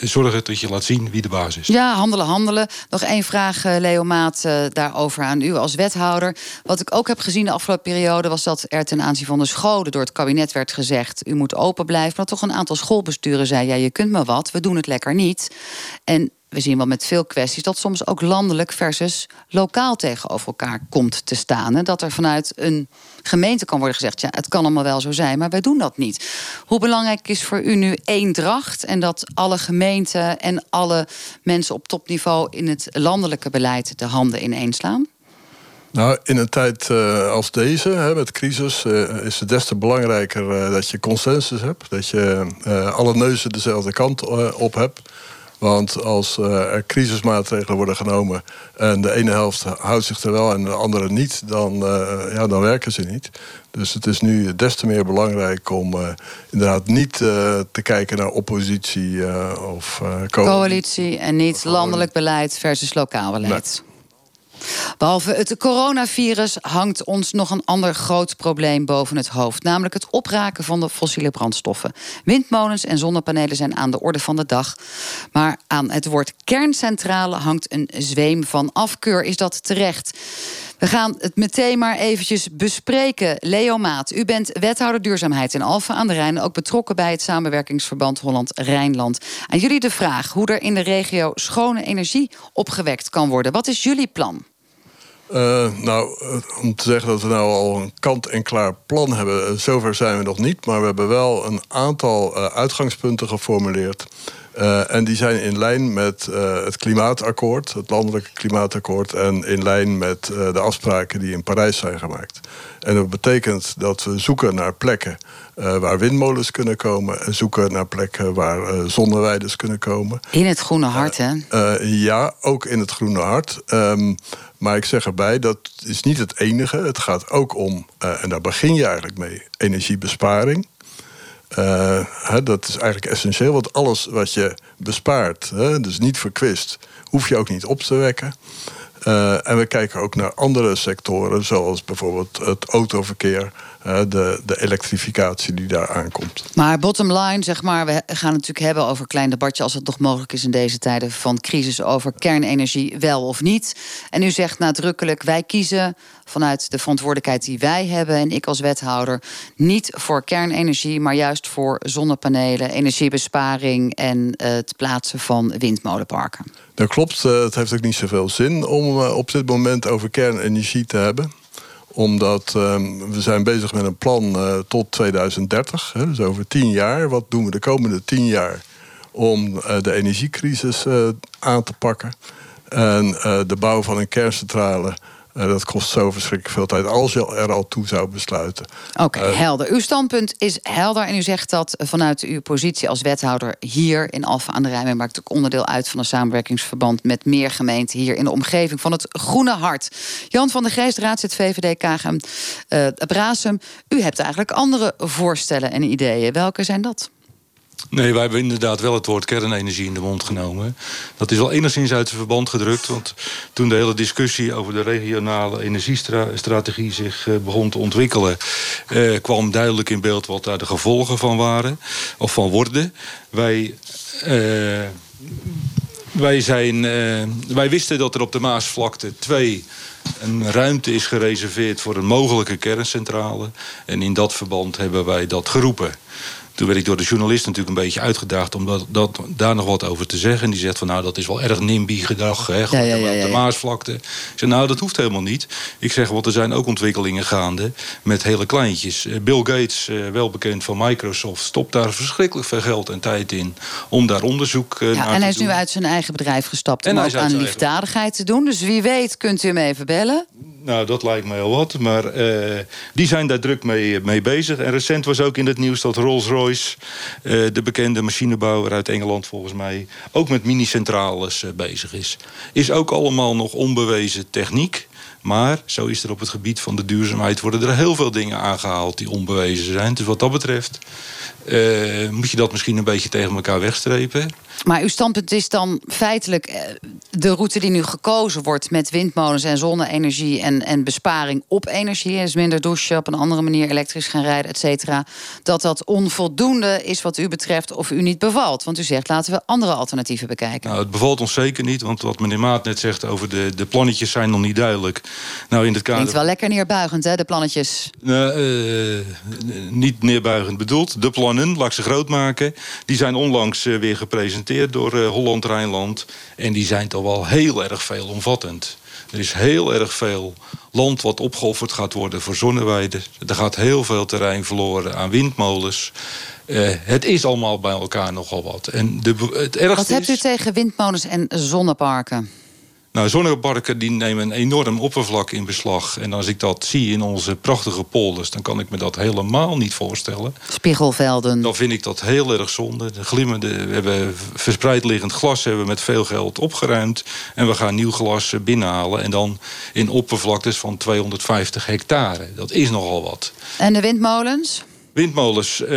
zorgen dat je laat zien wie de baas is. Ja, handelen, handelen. Nog één vraag, eh, Leo Maat, uh, daarover aan u als wethouder. Wat ik ook heb gezien de afgelopen periode... was dat er ten aanzien van de scholen door het kabinet werd gezegd... u moet open blijven, maar toch een aantal schoolbesturen zei... ja, je kunt maar wat, we doen het lekker niet. En we zien wel met veel kwesties dat soms ook landelijk versus lokaal tegenover elkaar komt te staan. En dat er vanuit een gemeente kan worden gezegd: ja, het kan allemaal wel zo zijn, maar wij doen dat niet. Hoe belangrijk is voor u nu eendracht en dat alle gemeenten en alle mensen op topniveau in het landelijke beleid de handen ineenslaan? Nou, in een tijd uh, als deze, hè, met crisis, uh, is het des te belangrijker uh, dat je consensus hebt. Dat je alle neuzen dezelfde kant op hebt. Want als uh, er crisismaatregelen worden genomen en de ene helft houdt zich er wel en de andere niet, dan, uh, ja, dan werken ze niet. Dus het is nu des te meer belangrijk om uh, inderdaad niet te kijken naar oppositie of coalitie. coalitie. en niet landelijk beleid versus lokaal beleid. Behalve het coronavirus hangt ons nog een ander groot probleem boven het hoofd. Namelijk het opraken van de fossiele brandstoffen. Windmolens en zonnepanelen zijn aan de orde van de dag. Maar aan het woord kerncentrale hangt een zweem van afkeur. Is dat terecht? We gaan het meteen maar eventjes bespreken. Leo Maat, u bent wethouder duurzaamheid in Alphen aan de Rijn... ook betrokken bij het samenwerkingsverband Holland-Rijnland. Aan jullie de vraag hoe er in de regio schone energie opgewekt kan worden. Wat is jullie plan? Uh, nou, eh, om te zeggen dat we nou al een kant-en-klaar plan hebben, eh, zover zijn we nog niet. Maar we hebben wel een aantal uitgangspunten geformuleerd. Uh, en die zijn in lijn met uh, het klimaatakkoord, het landelijke klimaatakkoord, en in lijn met uh, de afspraken die in Parijs zijn gemaakt. En dat betekent dat we zoeken naar plekken waar windmolens kunnen komen en zoeken naar plekken waar zonneweiders kunnen komen. In het groene hart, hè? ja, ook in het groene hart. Um, maar ik zeg erbij, dat is niet het enige. Het gaat ook om, en daar begin je eigenlijk mee, energiebesparing. Hè, dat is eigenlijk essentieel, want alles wat je bespaart, dus niet verkwist, hoef je ook niet op te wekken. Uh, en we kijken ook naar andere sectoren, zoals bijvoorbeeld het autoverkeer, de, de elektrificatie die daar aankomt. Maar bottom line, zeg maar, we gaan het natuurlijk hebben over een klein debatje, als het nog mogelijk is in deze tijden van crisis, over kernenergie wel of niet. En u zegt nadrukkelijk, wij kiezen vanuit de verantwoordelijkheid die wij hebben en ik als wethouder niet voor kernenergie, maar juist voor zonnepanelen, energiebesparing en het plaatsen van windmolenparken. Dat klopt. Eh, het heeft ook niet zoveel zin om eh, op dit moment over kernenergie te hebben omdat um, we zijn bezig met een plan uh, tot 2030. Hè, dus over tien jaar. Wat doen we de komende tien jaar om uh, de energiecrisis uh, aan te pakken? En de bouw van een kerncentrale uh, dat kost zo verschrikkelijk veel tijd als je er al toe zou besluiten. Oké, okay, uh, helder. Uw standpunt is helder en u zegt dat vanuit uw positie als wethouder hier in Alphen aan de Rijn, maakt ook onderdeel uit van een samenwerkingsverband met meer gemeenten hier in de omgeving van het Groene Hart. Jan van der Geest, raadslid VVD KGM uh, Brasem, u hebt eigenlijk andere voorstellen en ideeën. Welke zijn dat? Nee, wij hebben inderdaad wel het woord kernenergie in de mond genomen. Dat is wel enigszins uit zijn verband gedrukt. Want toen de hele discussie over de regionale energiestrategie zich uh, begon te ontwikkelen, uh, kwam duidelijk in beeld wat daar de gevolgen van waren. Of van worden. Wij. Uh, wij, zijn, wij wisten dat er op de Maasvlakte twee een ruimte is gereserveerd voor een mogelijke kerncentrale. En in dat verband hebben wij dat geroepen. Toen werd ik door de journalist natuurlijk een beetje uitgedaagd om dat, dat, daar nog wat over te zeggen. En die zegt van nou, dat is wel erg NIMBY gedag, hè, ja, ja, ja, de Maasvlakte. Ik zeg nou, dat hoeft helemaal niet. Ik zeg, want er zijn ook ontwikkelingen gaande met hele kleintjes. Eh, Bill Gates, eh, wel bekend van Microsoft, stopt daar verschrikkelijk veel geld en tijd in om daar onderzoek eh, naar En hij is doen. nu uit zijn eigen bedrijf gestapt om ook aan liefdadigheid te doen. Dus wie weet kunt u hem even bellen. Nou, dat lijkt me heel wat. Maar uh, die zijn daar druk mee, mee bezig. En recent was ook in het nieuws dat Rolls-Royce... Uh, de bekende machinebouwer uit Engeland volgens mij... ook met minicentrales uh, bezig is. Is ook allemaal nog onbewezen techniek. Maar zo is er op het gebied van de duurzaamheid... worden er heel veel dingen aangehaald die onbewezen zijn. Dus wat dat betreft... Uh, moet je dat misschien een beetje tegen elkaar wegstrepen. Maar uw standpunt is dan feitelijk de route die nu gekozen wordt met windmolens en zonne-energie en, en besparing op energie, dus minder douchen, op een andere manier elektrisch gaan rijden, et cetera, dat dat onvoldoende is wat u betreft of u niet bevalt. Want u zegt laten we andere alternatieven bekijken. Nou, het bevalt ons zeker niet, want wat meneer Maat net zegt over de, de plannetjes zijn nog niet duidelijk. Nou, in het kader... Klinkt wel lekker neerbuigend, hè, de plannetjes? Uh, uh, niet neerbuigend bedoeld. De plannen, laat ik ze groot maken, die zijn onlangs uh, weer gepresenteerd door uh, Holland-Rijnland. En die zijn toch wel heel erg veelomvattend. Er is heel erg veel land wat opgeofferd gaat worden voor zonneweiden. Er gaat heel veel terrein verloren aan windmolens. Uh, het is allemaal bij elkaar nogal wat. En de, het ergste wat hebt u tegen windmolens en zonneparken? Nou, zonneparken die nemen een enorm oppervlak in beslag. En als ik dat zie in onze prachtige polders... dan kan ik me dat helemaal niet voorstellen. Spiegelvelden. Dan vind ik dat heel erg zonde. De glimmende, we hebben verspreid liggend glas hebben we met veel geld opgeruimd. En we gaan nieuw glas binnenhalen. En dan in oppervlaktes van 250 hectare. Dat is nogal wat. En de windmolens? Windmolens uh,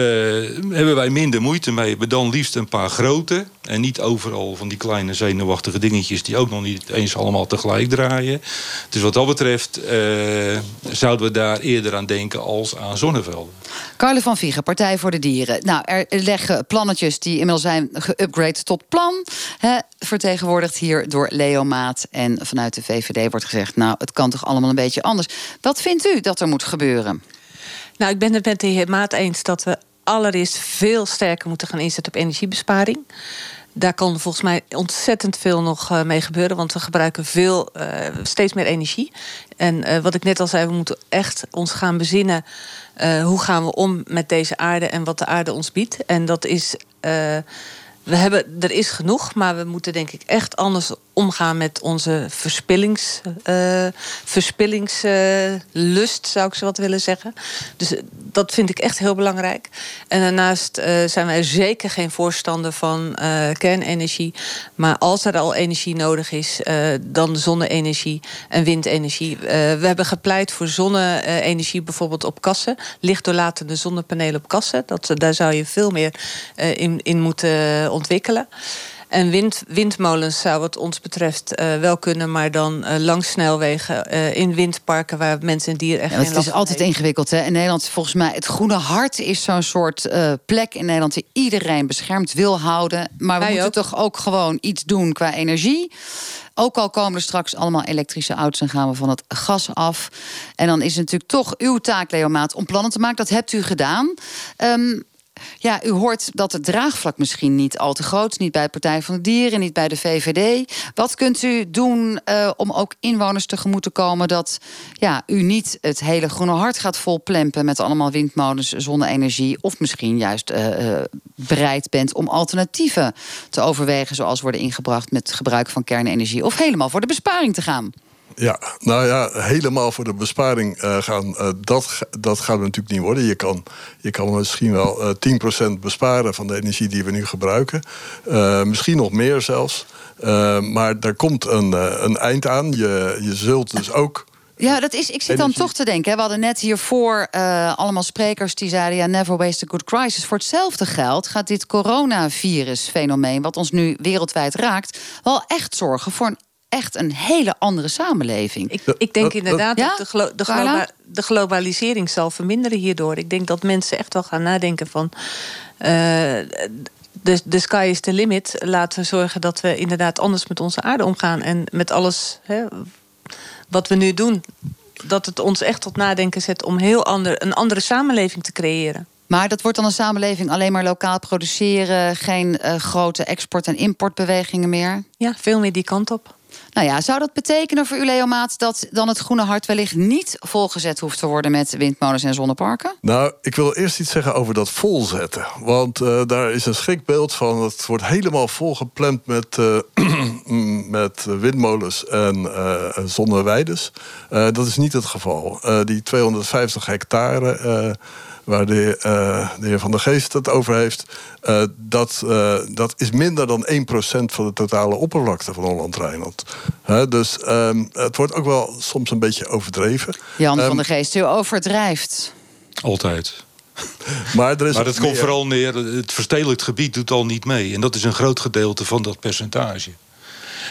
hebben wij minder moeite mee. Dan liefst een paar grote. En niet overal van die kleine zenuwachtige dingetjes... die ook nog niet eens allemaal tegelijk draaien. Dus wat dat betreft uh, zouden we daar eerder aan denken als aan zonnevelden. Carle van Viegen, Partij voor de Dieren. Nou, er leggen plannetjes die inmiddels zijn geüpgrade tot plan. Hè, vertegenwoordigd hier door Leo Maat. En vanuit de VVD wordt gezegd... nou, het kan toch allemaal een beetje anders. Wat vindt u dat er moet gebeuren? Nou, ik ben het met de heer Maat eens dat we allereerst veel sterker moeten gaan inzetten op energiebesparing. Daar kan volgens mij ontzettend veel nog uh, mee gebeuren. Want we gebruiken veel, uh, steeds meer energie. En uh, wat ik net al zei, we moeten echt ons gaan bezinnen. hoe gaan we om met deze aarde en wat de aarde ons biedt. En dat is we hebben, er is genoeg, maar we moeten denk ik echt anders omgaan met onze verspillings, uh, verspillingslust, zou ik zo wat willen zeggen. Dus eh, dat vind ik echt heel belangrijk. En daarnaast uh, zijn wij zeker geen voorstander van kernenergie. Maar als er al energie nodig is, dan zonne-energie en windenergie. we hebben gepleit voor zonne-energie bijvoorbeeld op kassen. Lichtdoorlatende zonnepanelen op kassen. Dat, daar zou je veel meer in, in moeten ontwikkelen. En wind, windmolens zou wat ons betreft uh, wel kunnen, maar dan uh, langs snelwegen uh, in windparken waar mensen en dieren echt. Ja, het is altijd ingewikkeld. Hè? In Nederland, volgens mij, het Groene Hart is zo'n soort plek in Nederland die iedereen beschermd wil houden. Maar we Wij moeten ook. toch ook gewoon iets doen qua energie. Ook al komen er straks allemaal elektrische auto's en gaan we van het gas af. En dan is het natuurlijk toch uw taak, Leo Maat, om plannen te maken. Dat hebt u gedaan. Um, ja, u hoort dat het draagvlak misschien niet al te groot is. Niet bij de Partij van de Dieren, niet bij de VVD. Wat kunt u doen uh, om ook inwoners tegemoet te komen... dat ja, u niet het hele groene hart gaat volplempen... met allemaal windmolens, zonne-energie... of misschien juist uh, bereid bent om alternatieven te overwegen... zoals worden ingebracht met gebruik van kernenergie... of helemaal voor de besparing te gaan? Ja, nou ja, helemaal voor de besparing uh, gaan, uh, dat, dat gaat natuurlijk niet worden. Je kan, je kan misschien wel uh, 10% besparen van de energie die we nu gebruiken. Misschien nog meer zelfs. maar daar komt een, een eind aan. Je, je zult dus ook. Ja, dat is, ik zit dan toch te denken. We hadden net hiervoor uh, allemaal sprekers die zeiden... ja, never waste a good crisis. Voor hetzelfde geld gaat dit coronavirus-fenomeen... wat ons nu wereldwijd raakt... wel echt zorgen voor een echt een hele andere samenleving. Ik, ik denk inderdaad dat de, glo de, globa de, globalisering zal verminderen hierdoor. Ik denk dat mensen echt wel gaan nadenken van... Uh, de, de sky is the limit. Laten we zorgen dat we inderdaad anders met onze aarde omgaan. En met alles hè, wat we nu doen. Dat het ons echt tot nadenken zet om heel ander, een andere samenleving te creëren. Maar dat wordt dan een samenleving alleen maar lokaal produceren, geen uh, grote export- en importbewegingen meer? Ja, veel meer die kant op. Nou ja, zou dat betekenen voor u, Leo Maat, dat dan het groene hart wellicht niet volgezet hoeft te worden met windmolens en zonneparken? Nou, ik wil eerst iets zeggen over dat volzetten. Want uh, daar is een schrikbeeld van. Het wordt helemaal volgepland met, uh, met windmolens en uh, zonneweides. dat is niet het geval. die 250 hectare waar de, uh, de, heer Van der Geest het over heeft... Uh, dat, uh, dat is minder dan 1% van de totale oppervlakte van Holland-Rijnland. dus um, het wordt ook wel soms een beetje overdreven. Jan um, van der Geest, u overdrijft. Altijd. Maar, er is maar het komt vooral neer, het verstedelijkt gebied doet al niet mee. En dat is een groot gedeelte van dat percentage.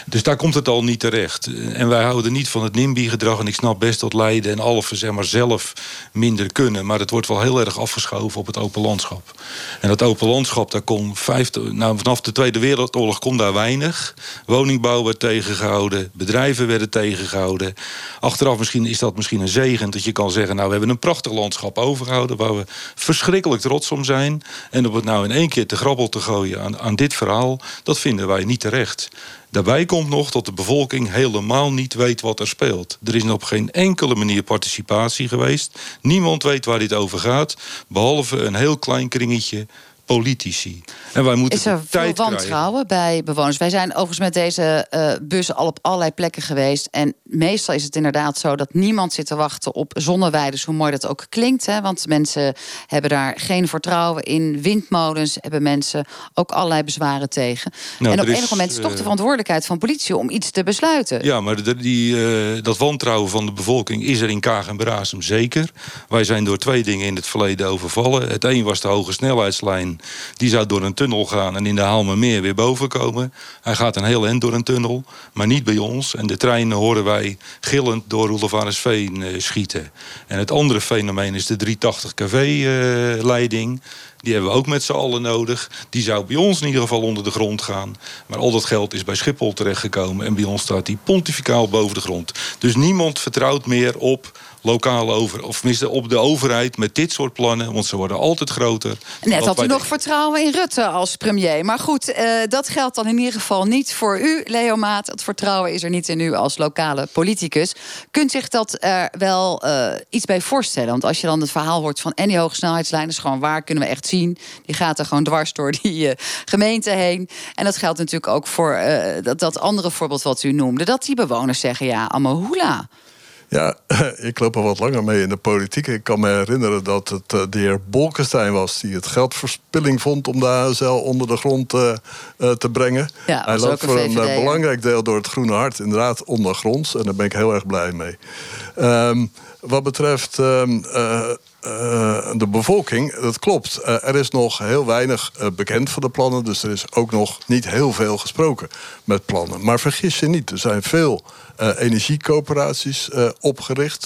Dus daar komt het al niet terecht. En wij houden niet van het NIMBY-gedrag. En ik snap best dat Leiden en Alphen zeg maar, zelf minder kunnen. Maar het wordt wel heel erg afgeschoven op het open landschap. En dat open landschap, daar kon 50, nou, vanaf de Tweede Wereldoorlog kon daar weinig. Woningbouw werd tegengehouden. Bedrijven werden tegengehouden. Achteraf misschien is dat misschien een zegen. Dat je kan zeggen, nou we hebben een prachtig landschap overgehouden. Waar we verschrikkelijk trots om zijn. En om het nou in één keer te grabbel te gooien aan, aan dit verhaal. Dat vinden wij niet terecht. Daarbij komt nog dat de bevolking helemaal niet weet wat er speelt. Er is op geen enkele manier participatie geweest. Niemand weet waar dit over gaat, behalve een heel klein kringetje politici. En wij moeten is er veel wantrouwen bij bewoners? Wij zijn overigens met deze uh, bussen al op allerlei plekken geweest. En meestal is het inderdaad zo dat niemand zit te wachten op zonneweiden, hoe mooi dat ook klinkt. Hè? Want mensen hebben daar geen vertrouwen in. Windmolens hebben mensen ook allerlei bezwaren tegen. Nou, en op enig moment is toch de eh, verantwoordelijkheid van politie om iets te besluiten. Ja, maar de, die, uh, dat wantrouwen van de bevolking is er in Kaag en Brasem zeker. Wij zijn door twee dingen in het verleden overvallen. Het een was de hoge snelheidslijn Die zou door een tunnel gaan en in de Haalmermeer weer boven komen. Hij gaat een heel eind door een tunnel, maar niet bij ons. En de treinen horen wij gillend door Roelofarisveen uh, schieten. En het andere fenomeen is de 380 kV-leiding. Die hebben we ook met z'n allen nodig. Die zou bij ons in ieder geval onder de grond gaan. Maar al dat geld is bij Schiphol terechtgekomen. En bij ons staat die pontificaal boven de grond. Dus niemand vertrouwt meer op lokale over, of tenminste op de overheid met dit soort plannen, want ze worden altijd groter. Net had u nog vertrouwen in Rutte als premier. Maar goed, uh, dat geldt dan in ieder geval niet voor u, Leo Maat. Het vertrouwen is er niet in u als lokale politicus. Kunt zich dat er wel uh, iets bij voorstellen? Want als je dan het verhaal hoort van en die hoogsnelheidslijn is gewoon waar kunnen we echt zien. Die gaat er gewoon dwars door die uh, gemeente heen. En dat geldt natuurlijk ook voor dat, dat andere voorbeeld wat u noemde. Dat die bewoners zeggen ja, Amahula. Ja, ik loop al wat langer mee in de politiek. Ik kan me herinneren dat het uh, de heer Bolkestein was... die het geldverspilling vond om de HSL onder de grond uh, uh, te brengen. Ja, Hij loopt voor een belangrijk deel door het Groene Hart... inderdaad ondergronds, en daar ben ik heel erg blij mee. Um, wat betreft um, uh, de bevolking, dat klopt. Uh, er is nog heel weinig uh, bekend van de plannen. Dus er is ook nog niet heel veel gesproken met plannen. Maar vergis je niet, er zijn veel energiecoöperaties opgericht.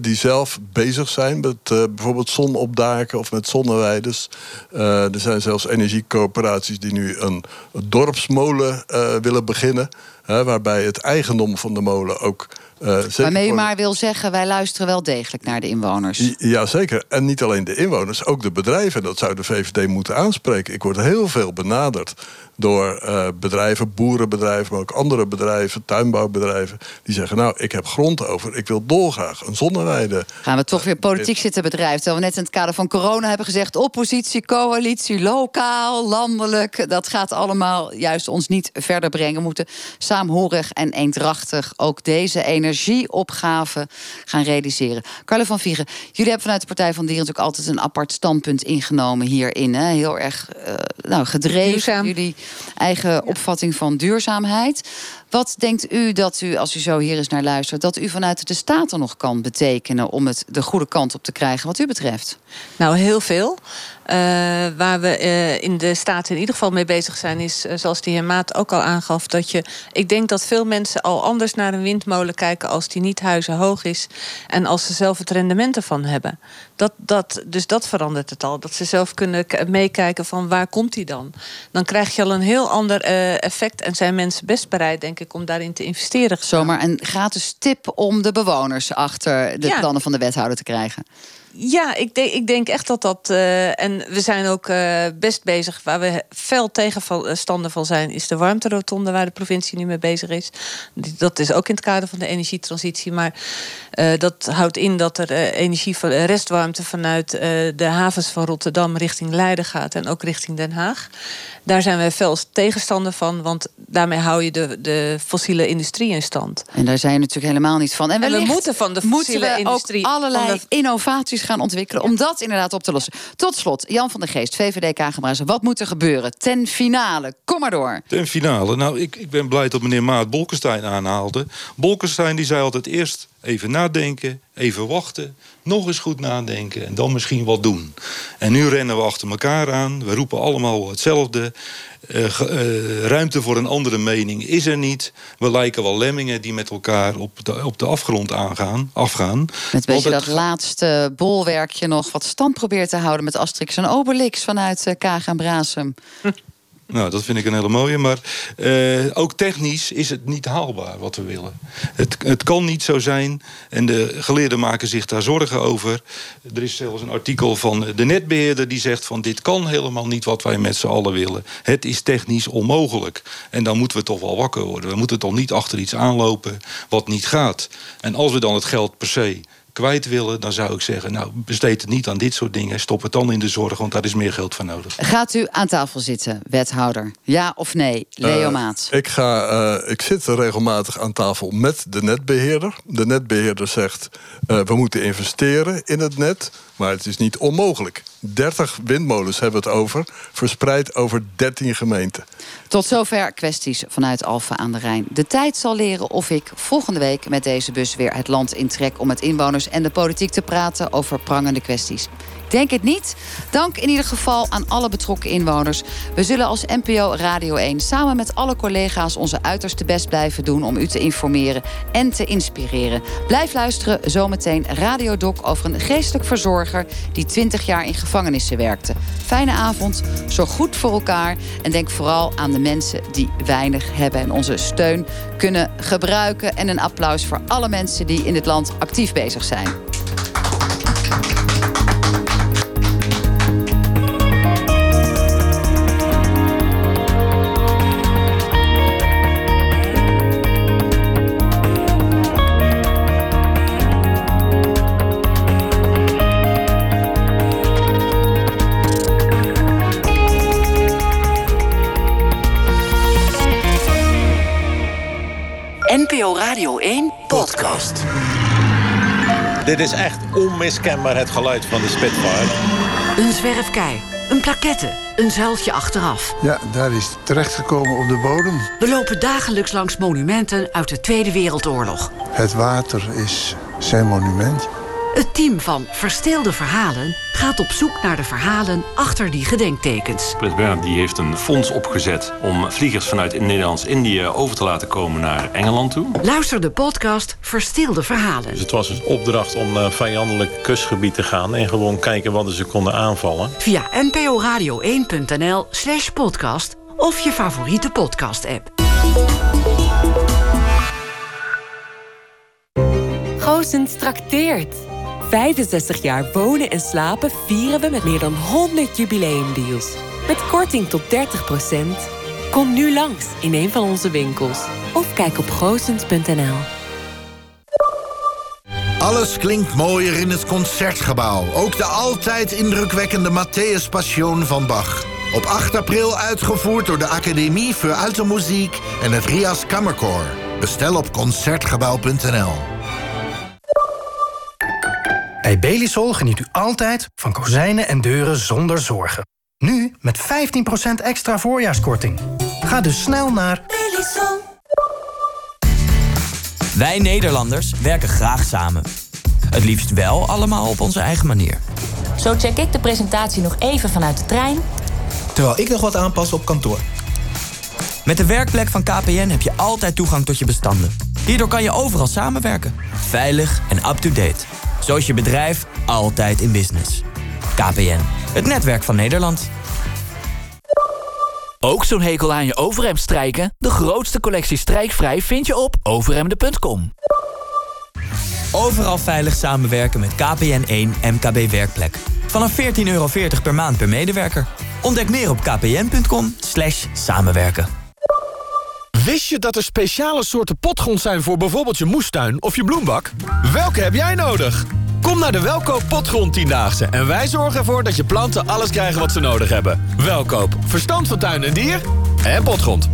die zelf bezig zijn met bijvoorbeeld zon op daken of met zonneweiders. er zijn zelfs energiecoöperaties die nu een dorpsmolen willen beginnen. waarbij het eigendom van de molen ook uh, Waarmee je maar wil zeggen, wij luisteren wel degelijk naar de inwoners. Ja, zeker. En niet alleen de inwoners, ook de bedrijven. Dat zou de VVD moeten aanspreken. Ik word heel veel benaderd door uh, bedrijven, boerenbedrijven, maar ook andere bedrijven, tuinbouwbedrijven, die zeggen: Nou, ik heb grond over, ik wil dolgraag een zonneweide. Gaan we toch weer politiek uh, zitten bedrijven? Terwijl we net in het kader van corona hebben gezegd: oppositie, coalitie, lokaal, landelijk. Dat gaat allemaal juist ons niet verder brengen. We moeten saamhorig en eendrachtig ook deze energieopgave gaan realiseren. Carlo van Vieren, jullie hebben vanuit de Partij van Dieren natuurlijk altijd een apart standpunt ingenomen hierin. Hè? Heel erg uh, nou, gedreven. Jullie eigen opvatting van duurzaamheid. Wat denkt u dat u, als u zo hier eens naar luistert, dat u vanuit de Staten nog kan betekenen om het de goede kant op te krijgen, wat u betreft? Nou, heel veel. Uh, waar we uh, in de Staten in ieder geval mee bezig zijn, is uh, zoals de heer Maat ook al aangaf, dat je. Ik denk dat veel mensen al anders naar een windmolen kijken als die niet huizenhoog is. En als ze zelf het rendement ervan hebben. Dat, dat, dus dat verandert het al. Dat ze zelf kunnen meekijken van waar komt die dan? Dan krijg je al een heel ander effect. En zijn mensen best bereid, denk ik, om daarin te investeren. Zomaar een gratis tip om de bewoners achter de ja. plannen van de wethouder te krijgen. Ja, ik denk, ik denk echt dat dat. Uh, en we zijn ook uh, best bezig. Waar we fel tegenstander van zijn, is de warmterotonde, waar de provincie nu mee bezig is. Dat is ook in het kader van de energietransitie. Maar dat houdt in dat er energie van restwarmte vanuit de havens van Rotterdam richting Leiden gaat en ook richting Den Haag. Daar zijn wij fel tegenstander van, want daarmee hou je de, de fossiele industrie in stand. En daar zijn je natuurlijk helemaal niet van. En, en we moeten van de fossiele we industrie ook allerlei de... innovaties gaan ontwikkelen om dat inderdaad op te lossen. Tot slot, Jan van der Geest, VVD Kagenbruizen. Wat moet er gebeuren ten finale? Kom maar door. Ten finale? Nou, ik, ik ben blij dat meneer Maat Bolkestein aanhaalde. Bolkestein die zei altijd eerst even nadenken, even wachten, nog eens goed nadenken en dan misschien wat doen. En nu rennen we achter elkaar aan, we roepen allemaal hetzelfde. Uh, uh, ruimte voor een andere mening is er niet. We lijken wel lemmingen die met elkaar op de, op de afgrond aangaan, afgaan. Met een beetje dat laatste bolwerkje nog wat stand probeert te houden... met Asterix en Obelix vanuit uh, Kaag en Brasem. Nou, dat vind ik een hele mooie. Maar uh, ook technisch is het niet haalbaar wat we willen. Het, het kan niet zo zijn. En de geleerden maken zich daar zorgen over. Er is zelfs een artikel van de netbeheerder die zegt van dit kan helemaal niet wat wij met z'n allen willen. Het is technisch onmogelijk. En dan moeten we toch wel wakker worden. We moeten toch niet achter iets aanlopen wat niet gaat. En als we dan het geld per se kwijt willen, dan zou ik zeggen, nou, besteed het niet aan dit soort dingen. Stop het dan in de zorg, want daar is meer geld voor nodig. Gaat u aan tafel zitten, wethouder? Ja of nee? Leo uh, Maat. Ik, ga, uh, ik zit regelmatig aan tafel met de netbeheerder. De netbeheerder zegt, uh, we moeten investeren in het net, maar het is niet onmogelijk. 30 windmolens hebben we het over, verspreid over 13 gemeenten. Tot zover kwesties vanuit Alfa aan de Rijn. De tijd zal leren of ik volgende week met deze bus weer het land intrek... om met inwoners en de politiek te praten over prangende kwesties. denk het niet. Dank in ieder geval aan alle betrokken inwoners. We zullen als NPO Radio 1 samen met alle collega's onze uiterste best blijven doen om u te informeren en te inspireren. Blijf luisteren zometeen Radio Doc over een geestelijk die 20 jaar in gevangenissen werkte. Fijne avond, zorg goed voor elkaar en denk vooral aan de mensen die weinig hebben en onze steun kunnen gebruiken. En een applaus voor alle mensen die in dit land actief bezig zijn. Radio 1 podcast. Dit is echt onmiskenbaar het geluid van de Spitfire. Een zwerfkei, een plaquette, een zuiltje achteraf. Ja, daar is het terechtgekomen op de bodem. We lopen dagelijks langs monumenten uit de Tweede Wereldoorlog. Het water is zijn monument. Het team van Versteelde Verhalen gaat op zoek naar de verhalen achter die gedenktekens. Prins Bernhard die heeft een fonds opgezet om vliegers vanuit Nederlands-Indië over te laten komen naar Engeland toe. Luister de podcast Versteelde Verhalen. Dus het was een opdracht om naar vijandelijk kustgebied te gaan en gewoon kijken wat ze konden aanvallen. Via nporadio1.nl slash podcast of je favoriete podcast-app. Goosens trakteert. 65 jaar wonen en slapen vieren we met meer dan 100 jubileumdeals. Met korting tot 30%. Kom nu langs in een van onze winkels. Of kijk op goosens.nl. Alles klinkt mooier in het Concertgebouw. Ook de altijd indrukwekkende Matthäus Passion van Bach. Op 8 april uitgevoerd door de Académie voor Alte Muziek en het Rias Kammerkoor. Bestel op Concertgebouw.nl. Bij Belisol geniet u altijd van kozijnen en deuren zonder zorgen. Nu met 15% extra voorjaarskorting. Ga dus snel naar Belisol. Wij Nederlanders werken graag samen. Het liefst wel allemaal op onze eigen manier. Zo check ik de presentatie nog even vanuit de trein. Terwijl ik nog wat aanpas op kantoor. Met de werkplek van KPN heb je altijd toegang tot je bestanden. Hierdoor kan je overal samenwerken. Veilig en up-to-date. Zo is je bedrijf altijd in business. KPN, het netwerk van Nederland. Ook zo'n hekel aan je overhemd strijken? De grootste collectie strijkvrij vind je op overhemden.com. Overal veilig samenwerken met KPN1 MKB Werkplek. Vanaf 14,40 euro per maand per medewerker. Ontdek meer op kpn.com samenwerken. Wist je dat er speciale soorten potgrond zijn voor bijvoorbeeld je moestuin of je bloembak? Welke heb jij nodig? Kom naar de Welkoop Potgrond 10-daagse en wij zorgen ervoor dat je planten alles krijgen wat ze nodig hebben. Welkoop, verstand van tuin en dier en potgrond.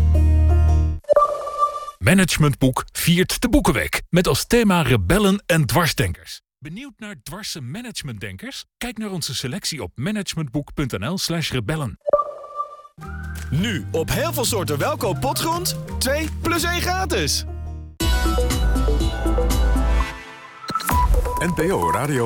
Managementboek viert de Boekenweek met als thema rebellen en dwarsdenkers. Benieuwd naar dwarse managementdenkers? Kijk naar onze selectie op managementboek.nl slash rebellen. Nu op heel veel soorten welkoop potgrond 2 plus 1 gratis. NPO Radio